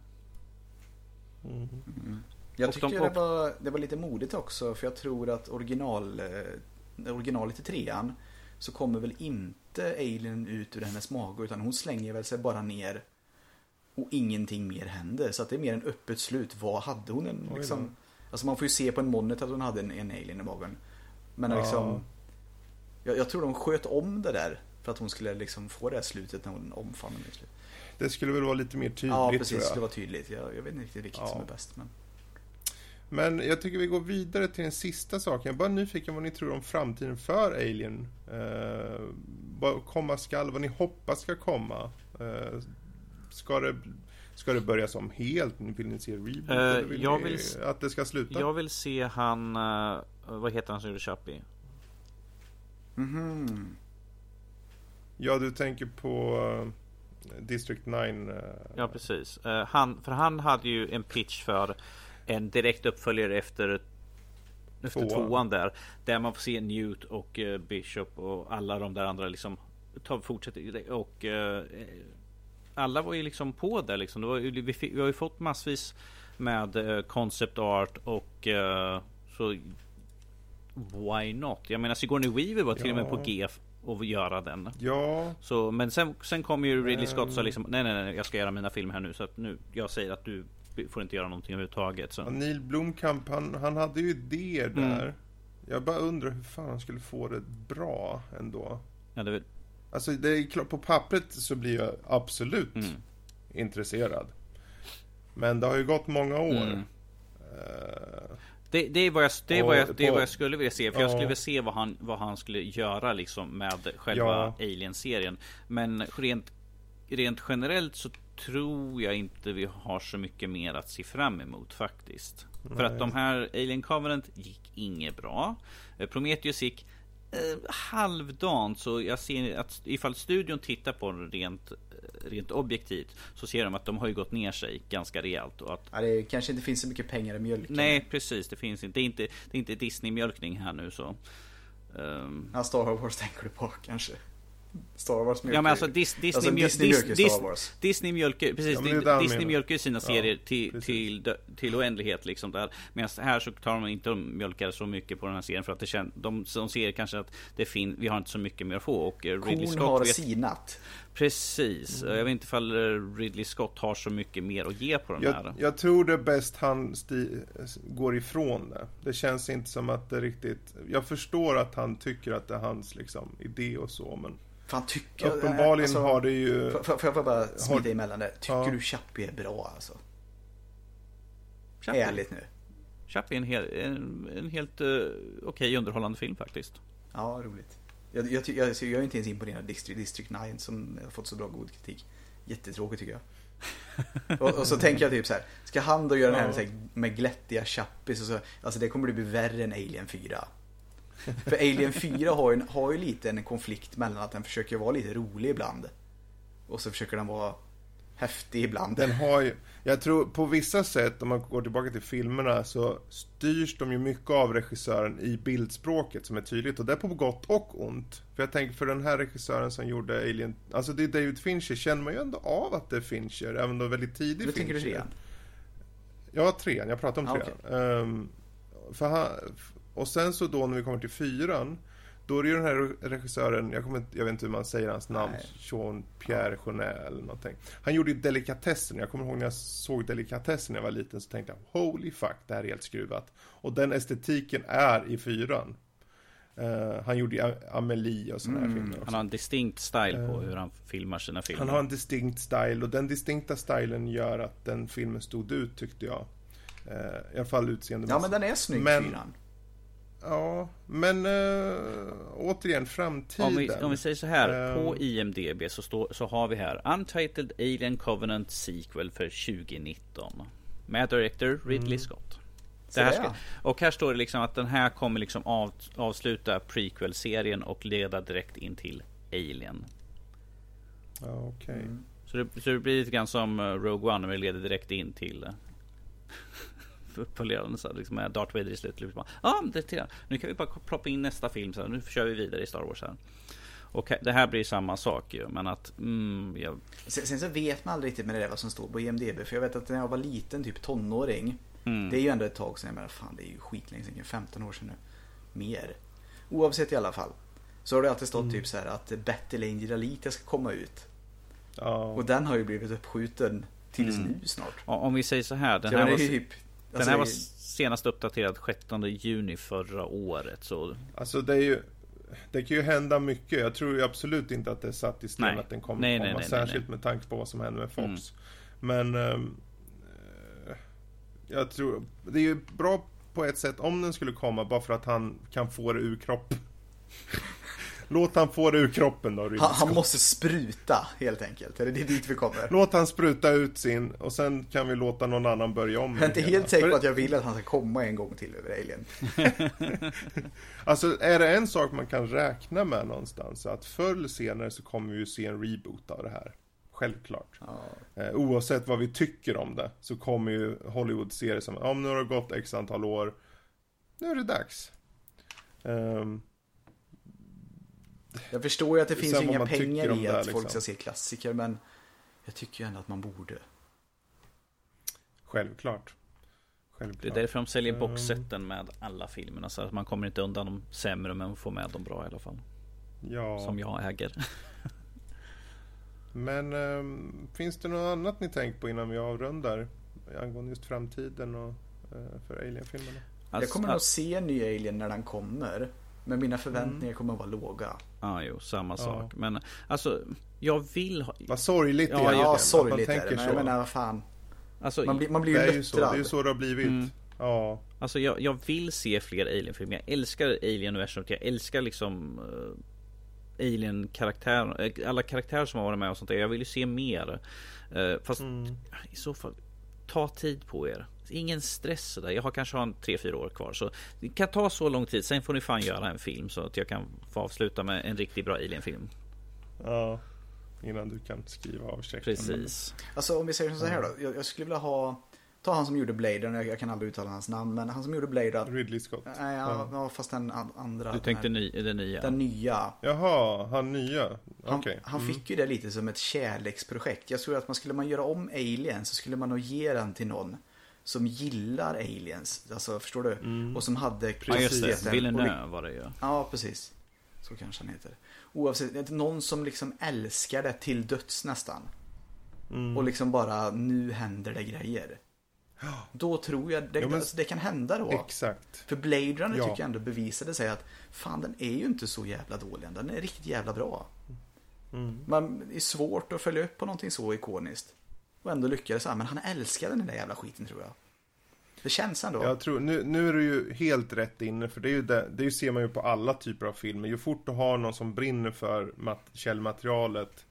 Mm. Mm. Jag tyckte de, det, var, det var lite modigt också för jag tror att original, eh, originalet i trean så kommer väl inte Alien ut ur hennes mage utan hon slänger väl sig bara ner och ingenting mer händer. Så att det är mer en öppet slut. Vad hade hon? En, liksom, alltså man får ju se på en monitor att hon hade en, en alien i magen. Men ja. liksom, jag, jag, tror de sköt om det där för att hon skulle liksom få det här slutet när hon omfamnade mig. Det skulle väl vara lite mer tydligt Ja, precis. Det skulle vara tydligt. Jag, jag vet inte riktigt vilket ja. som är bäst. Men... Men jag tycker vi går vidare till den sista saken. Jag är bara nyfiken vad ni tror om framtiden för Alien. Eh, vad komma skall, vad ni hoppas ska komma. Eh, ska, det, ska det börja som helt? Vill ni se reboot? Vill jag vill att det ska sluta? Jag vill se han, uh, vad heter han som gjorde Chappie? Mhm. Ja, du tänker på uh, District 9. Uh... Ja, precis. han, för han hade ju en pitch för en direkt uppföljare efter efter tvåan där. Där man får se Newt och uh, Bishop och alla de där andra liksom ta, fortsätter och uh, alla var ju liksom på där liksom. Det var, vi, fick, vi har ju fått massvis med uh, concept art och uh, så Why not? Jag menar Sigourney Weaver var till ja. och med på G och göra den. Ja. Så, men sen, sen kom ju Ridley Scott och sa liksom nej, nej, nej, jag ska göra mina filmer här nu så att nu jag säger att du får inte göra någonting överhuvudtaget. Så. Ja, Neil Blomkamp, han, han hade ju idéer mm. där. Mm. Jag bara undrar hur fan han skulle få det bra ändå. Ja, det Alltså det är klart, på pappret så blir jag absolut mm. intresserad. Men det har ju gått många år. Mm. Uh, det, det, är vad jag, det, är vad jag, det är vad jag skulle vilja se. För jag skulle vilja se vad han, vad han skulle göra liksom med själva ja. Alien-serien. Men rent, rent generellt så tror jag inte vi har så mycket mer att se fram emot faktiskt. Nej. För att de här Alien Covenant gick inget bra. Eh, Prometheus gick eh, halvdant så jag ser att ifall studion tittar på den rent, rent objektivt så ser de att de har ju gått ner sig ganska rejält. Och att, ja, det kanske inte finns så mycket pengar i mjölken. Nej, precis. Det finns inte. Det är inte, det är inte Disney-mjölkning här nu så. Um, ja, Star Wars tänker du på kanske. Star Wars mjölkar Ja men alltså Dis, Disney, alltså, Disney mjölkar Dis, Star Wars. Disney mjölkar, precis. Ja, Disney mjölkar sina serier ja, till, till, till oändlighet liksom där. Medan här så tar de inte de mjölkar så mycket på den här serien för att det känns, de, de ser kanske att det fin, vi har inte så mycket mer att få och Ridley Korn Scott har vet, sinat. Precis. Mm. Jag vet inte ifall Ridley Scott har så mycket mer att ge på den jag, här. Jag tror det är bäst han går ifrån det. Det känns inte som att det riktigt... Jag förstår att han tycker att det är hans liksom, idé och så, men... Fan, tycker Uppenbarligen alltså, har det ju... Får, jag bara smida har... emellan där? Tycker ja. du Chappie är bra alltså? Chappie? Ärligt nu. Chappie är en, hel, en, en helt uh, okej okay, underhållande film faktiskt. Ja, roligt. Jag, jag, jag, jag är inte ens imponerad av District, District 9 som har fått så bra god kritik. Jättetråkigt tycker jag. och, och, så tänker jag typ så här. Ska han då göra den här, med glättiga Chappie så, så alltså det kommer bli värre än Alien 4. För Alien 4 har ju, har ju lite en konflikt mellan att den försöker vara lite rolig ibland. Och så försöker den vara häftig ibland. Den har ju, jag tror på vissa sätt, om man går tillbaka till filmerna, så styrs de ju mycket av regissören i bildspråket som är tydligt. Och det är på gott och ont. För jag tänker för den här regissören som gjorde Alien, alltså det är David Fincher, känner man ju ändå av att det är Fincher, även är väldigt tidig Fincher. tänker du trean? Ja, trean, jag pratar om trean. Ah, okay. um, han, och sen så då när vi kommer till fyran, då är det ju den här regissören, jag, kommer, jag vet inte hur man säger hans namn, Jean-Pierre Jeunet eller någonting. Han gjorde ju Delikatessen, jag kommer ihåg när jag såg Delikatessen när jag var liten så tänkte jag holy fuck, det här är helt skruvat. Och den estetiken är i fyran. Uh, han gjorde ju Amelie och sådana mm, här filmer också. Han har en distinkt style på uh, hur han filmar sina filmer. Han har en distinkt style och den distinkta stilen gör att den filmen stod ut tyckte jag. Uh, I alla fall utseendemässigt. Ja men den är snygg men, fyran. Ja, men äh, återigen framtiden. Om vi, om vi säger så här, uh, på IMDB så, står, så har vi här Untitled Alien Covenant Sequel för 2019. Med director Ridley mm. Scott. Det här ska, och här står det liksom att den här kommer liksom av, avsluta prequel-serien och leda direkt in till Alien. Ja, okej. Okay. Mm. Så, det, så det blir lite grann som eh, Rogue One, men leder direkt in till eh, uppföljaren så liksom med Darth Vader i slutet. Liksom. Ja, det Nu kan vi bara ploppa in nästa film. Så här. Nu kör vi vidare i Star Wars här. Och det här blir samma sak ju, men att... Mm, jag... sen, sen, så vet man aldrig riktigt med det där vad som står på IMDB. För jag vet att när jag var liten, typ tonåring. Mm. Det är ju ändå ett tag sedan, jag menar fan det är ju skitlänge sedan, 15 år sedan nu. Mer. Oavsett i alla fall. Så har det alltid stått mm. typ så här att Battle Angel Alita ska komma ut. Ja. Och den har ju blivit uppskjuten tills mm. nu snart. Om vi säger så här. Den här, var, typ, den alltså, här var senast uppdaterad 16 juni förra året. Så... Alltså det är ju det kan ju hända mycket. Jag tror ju absolut inte att det är satt i sten att den kommer nej, komma. Nej, nej, särskilt med tanke på vad som händer med Fox. Mm. Men um, jag tror, det är ju bra på ett sätt om den skulle komma bara för att han kan få det ur kroppen. Låt han få det ur kroppen då. Han, han, måste spruta helt enkelt. Är det dit vi kommer? Låt han spruta ut sin och sen kan vi låta någon annan börja om. Jag är inte helt säker på att jag vill att han ska komma en gång till över Alien. alltså är det en sak man kan räkna med någonstans. Att förr eller senare så kommer vi ju se en reboot av det här. Självklart. Ja. Eh, oavsett vad vi tycker om det så kommer ju Hollywood se det som, om nu har det gått x antal år, nu är det dags. Um, jag förstår ju att det finns inga pengar i att liksom. folk ska se klassiker, men jag tycker ju ändå att man borde. Självklart. Självklart. Det är därför de säljer boxseten med alla filmerna. Så att man kommer inte undan de sämre men får med dem bra i alla fall. Ja. Som jag äger. men um, finns det något annat ni tänkt på innan vi avrundar? Angående just framtiden och uh, för Alien-filmerna? Alltså, jag kommer nog se en ny Alien när den kommer. Men mina förväntningar mm. kommer att vara låga. Ja, ah, jo, samma ja. sak. Men alltså, jag vill ha... Vad sorgligt ja, egentligen. Ja, sorgligt är det. Men jag menar, vad fan. Alltså, man, blir, man blir ju det är ju så, det är ju så det har blivit. Mm. Ja. Alltså jag, jag vill se fler Alien-filmer. Jag älskar Alien-universumet. Jag älskar liksom uh, Alien-karaktärer. Eh, alla karaktärer som har varit med och sånt där. Jag vill ju se mer. Uh, fast mm. i så fall, ta tid på er. Ingen stress där. Jag har kanske en 3-4 år kvar. Så det kan ta så lång tid. Sen får ni fan göra en film så att jag kan få avsluta med en riktigt bra Alien-film. Ja, innan du kan skriva av checken. Precis. Alltså om vi säger så här då. Jag, jag skulle vilja ha Ta han som gjorde Blade, jag, jag kan aldrig uttala hans namn, men han som gjorde Blade Ridley Scott. Nej, ja, ja. fast den andra. Du tänkte den, ny, den nya? Den nya. Jaha, han nya. Han, okay. han mm. fick ju det lite som ett kärleksprojekt. Jag tror att man skulle man göra om Alien så skulle man nog ge den till någon som gillar aliens. Alltså förstår du? Mm. Och som hade Ja just det, Villeneuve var det ju. Ja precis. Så kanske han heter. Oavsett, någon som liksom älskar det till döds nästan. Mm. Och liksom bara, nu händer det grejer. Då tror jag det, ja, men, alltså, det kan hända då. Exakt. För Blade Runner ja. tycker jag ändå bevisade sig att fan den är ju inte så jävla dålig. Den är riktigt jävla bra. Mm. Man, det är svårt att följa upp på någonting så ikoniskt. Och ändå lyckades han. Men han älskade den där jävla skiten tror jag. Det känns ändå. Jag tror, nu, nu är du ju helt rätt inne. För det, är ju det, det ser man ju på alla typer av filmer. Ju fort du har någon som brinner för mat, källmaterialet.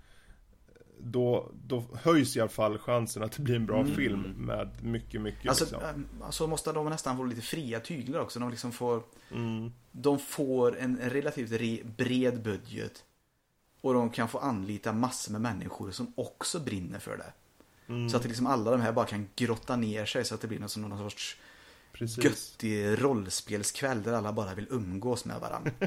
Då, då höjs i alla fall chansen att det blir en bra mm. film med mycket, mycket. Alltså, liksom. Alltså måste de nästan få lite fria tyglar också. De liksom får, mm. de får en relativt re, bred budget. Och de kan få anlita massor med människor som också brinner för det. Mm. Så att liksom alla de här bara kan grotta ner sig så att det blir någon, som någon sorts Precis. göttig rollspelskväll där alla bara vill umgås med varandra.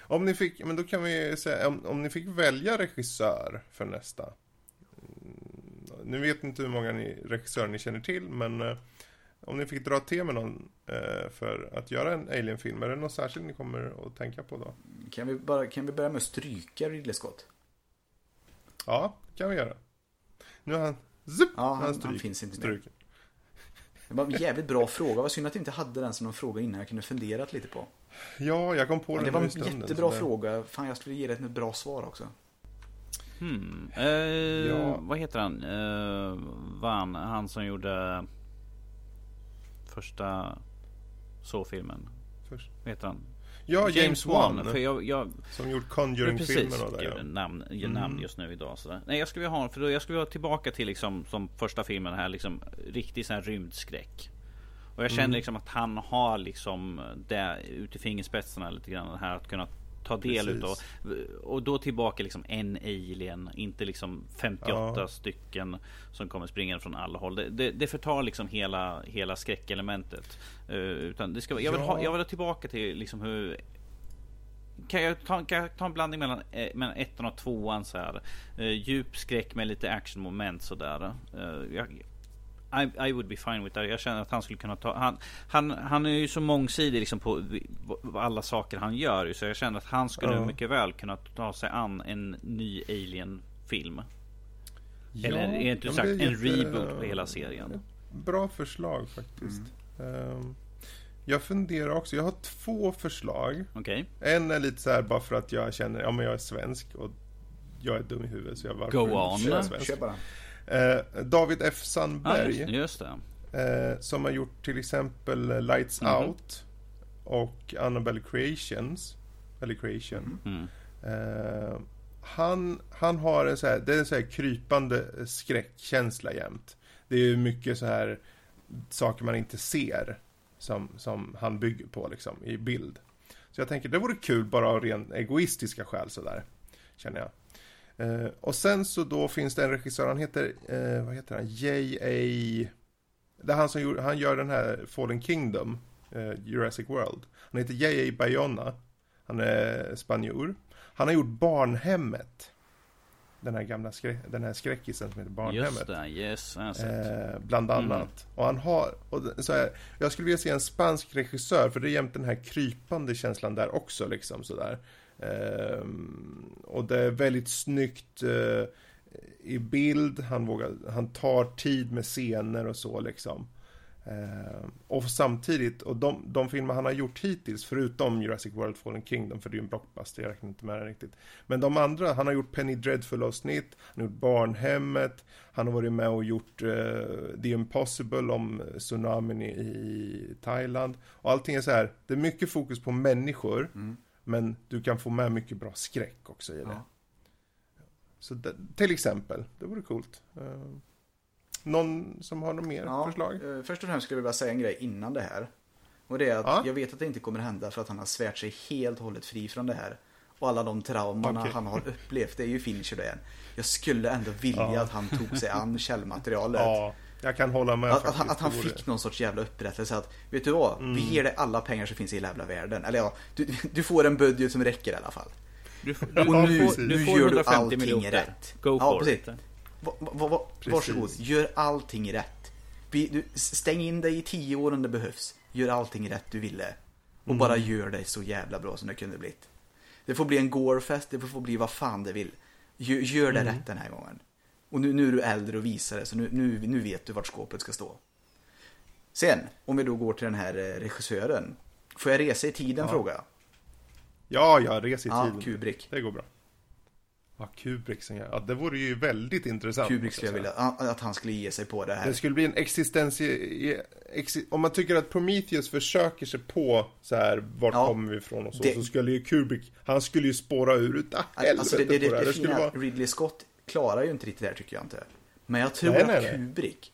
om ni fick, men då kan vi säga, om, om ni fick välja regissör för nästa. Mm, nu vet inte hur många ni, regissörer ni känner till, men eh, om ni fick dra till med någon eh, för att göra en Alien-film, är det något särskilt ni kommer att tänka på då? Kan vi, bara, kan vi börja med att stryka Ridley Scott? Ja, det kan vi göra. Nu har han... Zup, ja, han, han, han finns inte med. Det var en jävligt bra fråga. Vad synd att jag inte hade den som någon fråga innan jag kunde funderat lite på. Ja, jag kom på den Det var en stunden, jättebra fråga. Fan, jag skulle ge dig ett bra svar också. Hmm. Eh, ja. Vad heter han? Eh, van, han som gjorde första så-filmen. Först. Vad heter han? Ja, James, Wan. För jag, jag, som gjort Conjuring-filmerna där. Ja. namn, mm. namn just nu idag. Sådär. Nej, jag skulle vilja ha för då, jag skulle vilja tillbaka till liksom som första filmen här, liksom riktig sån här rymdskräck. Och jag känner mm. liksom att han har liksom det ut i fingerspetsarna lite grann. Det här att kunna ta del Precis. utav. Och då tillbaka liksom en alien, inte liksom 58 ja. stycken som kommer springande från alla håll. Det, det, det förtar liksom hela, hela skräckelementet. Uh, utan det ska, jag, vill ha, jag vill ha tillbaka till liksom hur kan jag ta, kan jag ta en blandning mellan, eh, mellan ettan och tvåan så här. Eh, djup skräck med lite actionmoment sådär. Eh, jag, I, I would be fine with that. Jag känner att han skulle kunna ta... Han, han, han är ju så mångsidig liksom på alla saker han gör. Så jag känner att han skulle ja. mycket väl kunna ta sig an en ny Alien-film. Ja, Eller är inte sagt en reboot på hela serien. Bra förslag faktiskt. Mm. Um, jag funderar också. Jag har två förslag. Okay. En är lite så här bara för att jag känner, ja men jag är svensk och jag är dum i huvudet så jag varför Go on. Kör bara. Eh, David F Sandberg. Ah, just, just. Eh, som har gjort till exempel Lights mm -hmm. Out och Annabelle Creations. Eller Creation. Mm. Eh, han, han har en så här, det är en så här krypande skräckkänsla jämt. Det är mycket så här saker man inte ser som, som han bygger på liksom i bild. Så jag tänker det vore kul bara av ren egoistiska skäl sådär. Känner jag. Eh, och sen så då finns det en regissör, han heter, eh, vad heter han, J.A. Det är han som gjorde, han gör den här Fallen Kingdom, eh, Jurassic World. Han heter J.A. Bayona. Han är spanjor. Han har gjort Barnhemmet. Den här gamla skrä den här skräckisen som heter Barnhemmet. Just det, yes, eh, Bland annat. Mm. Och han har, och så här, jag skulle vilja se en spansk regissör, för det är jämt den här krypande känslan där också liksom sådär. Ehm, och det är väldigt snyggt eh, i bild, han, vågar, han tar tid med scener och så liksom. Ehm, och samtidigt, och de, de filmer han har gjort hittills, förutom Jurassic World Fallen Kingdom, för det är ju en blockbuster, jag räknar inte med den riktigt. Men de andra, han har gjort Penny Dreadful-avsnitt, han har gjort Barnhemmet, han har varit med och gjort uh, The Impossible om tsunamin i, i, Thailand. Och allting är så här, det är mycket fokus på människor. Mm. Men du kan få med mycket bra skräck också i det. Ja. Så det, till exempel, det vore coolt. Uh, någon som har något mer ja, förslag? Uh, först och främst skulle jag vilja säga en grej innan det här. Och det är att ja. jag vet att det inte kommer hända för att han har svärt sig helt och hållet fri från det här. Och alla de traumorna okay. han har upplevt, det är ju Fincher det. Jag skulle ändå vilja ja. att han tog sig an källmaterialet. Ja. Jag kan hålla med att, faktiskt. Att, att han fick någon sorts jävla upprättelse att Vet du vad? Mm. Vi ger dig alla pengar som finns i hela jävla världen. Eller ja, du, du får en budget som räcker i alla fall. Du, du, och nu, får, nu gör du allting miljoner. rätt. Go ja, for precis. it. Va, va, va, varsågod, gör allting rätt. Vi, du, stäng in dig i tio år om det behövs. Gör allting rätt du ville. Och mm. bara gör det så jävla bra som det kunde blivit. Det får bli en gorefest, det får bli vad fan det vill. Gör, gör det mm. rätt den här gången. Och nu, nu är du äldre och visar det, så nu, nu, nu vet du vart skåpet ska stå. Sen, om vi då går till den här eh, regissören. Får jag resa i tiden, ja. fråga? Ja, jag reser i ja, tiden. Kubrick. Det går bra. Ja, Kubrick som gör. Ja, det vore ju väldigt intressant. Kubrick skulle jag vilja, att han skulle ge sig på det här. Det skulle bli en existens om man tycker att Prometheus försöker sig på så här, vart ja, kommer vi ifrån och så, det, så skulle ju Kubrick, han skulle ju spåra ur utav helvete alltså det, det, det, det, det, det fina, vara... Ridley Scott klarar ju inte riktigt det här tycker jag inte. Men jag tror nej, att nej, Kubrick,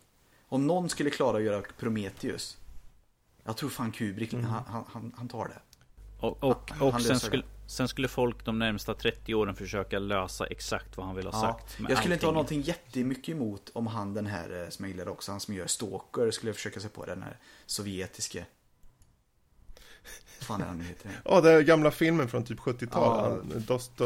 om någon skulle klara att göra Prometheus, jag tror fan Kubrick, mm. han, han, han, tar det. Och, och, han, och han sen, skulle, sen skulle folk de närmsta 30 åren försöka lösa exakt vad han vill ha ja, sagt. jag skulle allting. inte ha någonting jättemycket emot om han den här eh, som jag gillar också, han som gör Stalker, skulle försöka sig på den här sovjetiske fan är han nu heter? Ja, oh, den gamla filmen från typ 70-talet. Ja, Dosto...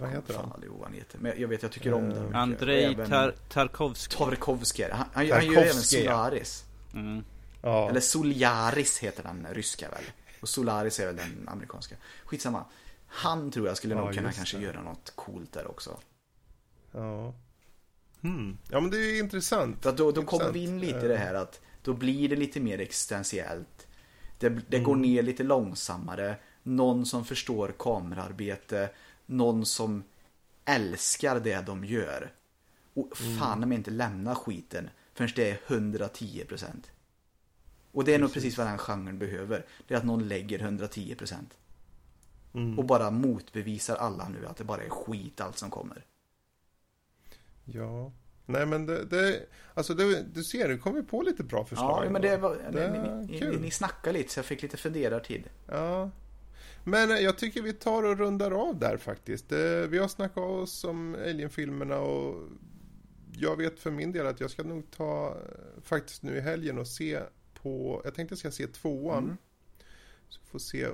Vad heter han? Fan, han heter. Men jag vet, jag tycker om den. Andrei Tar Tarkovsky. Tarkovsky. Han, han, han gör även Solaris. Mm. Ja. Eller Soljaris heter den ryska väl. Och Solaris är väl den amerikanska. Skitsamma. Han tror jag skulle ja, nog kunna kanske det. göra något coolt där också. Ja. Hmm. Ja men det är intressant. För då, då intressant. kommer vi in lite i det här att då blir det lite mer existentiellt. Det, det mm. går ner lite långsammare. Någon som förstår kamerarbete. Någon som älskar det de gör. Och mm. fan om inte lämnar skiten förrän det är 110%. Och det är precis. nog precis vad den genren behöver. Det är att någon lägger 110%. Mm. Och bara motbevisar alla nu att det bara är skit allt som kommer. Ja, Nej men det, det alltså det, du ser, du kommer på lite bra förslag. Ja, men det var, det ni, ni, ni snackade lite så jag fick lite funderartid. Ja. Men jag tycker vi tar och rundar av där faktiskt. Vi har snackat oss om Alien-filmerna och jag vet för min del att jag ska nog ta faktiskt nu i helgen och se på, jag tänkte att jag ska se tvåan. Mm. Så får se eh,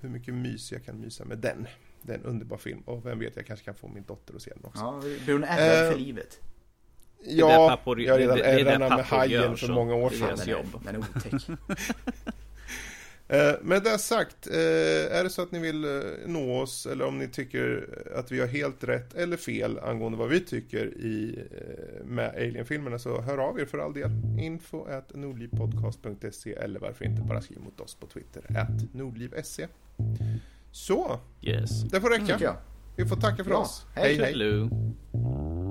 hur mycket mys jag kan mysa med den. Det är en underbar film och vem vet, jag kanske kan få min dotter att se den också. Ja, blir hon ärrad eh, för livet? Ja, papor, jag har redan ärrarna med hajen för många år sedan. Det jobb. Den är otäck. Eh, med det sagt, eh, är det så att ni vill eh, nå oss eller om ni tycker att vi har helt rätt eller fel angående vad vi tycker i, med Alien-filmerna så hör av er för all del. Info at nordlivpodcast.se eller varför inte bara skriv mot oss på Twitter at nordliv.se. Så, yes. det får räcka. Vi får tacka för ja. oss. Hej hej. hej.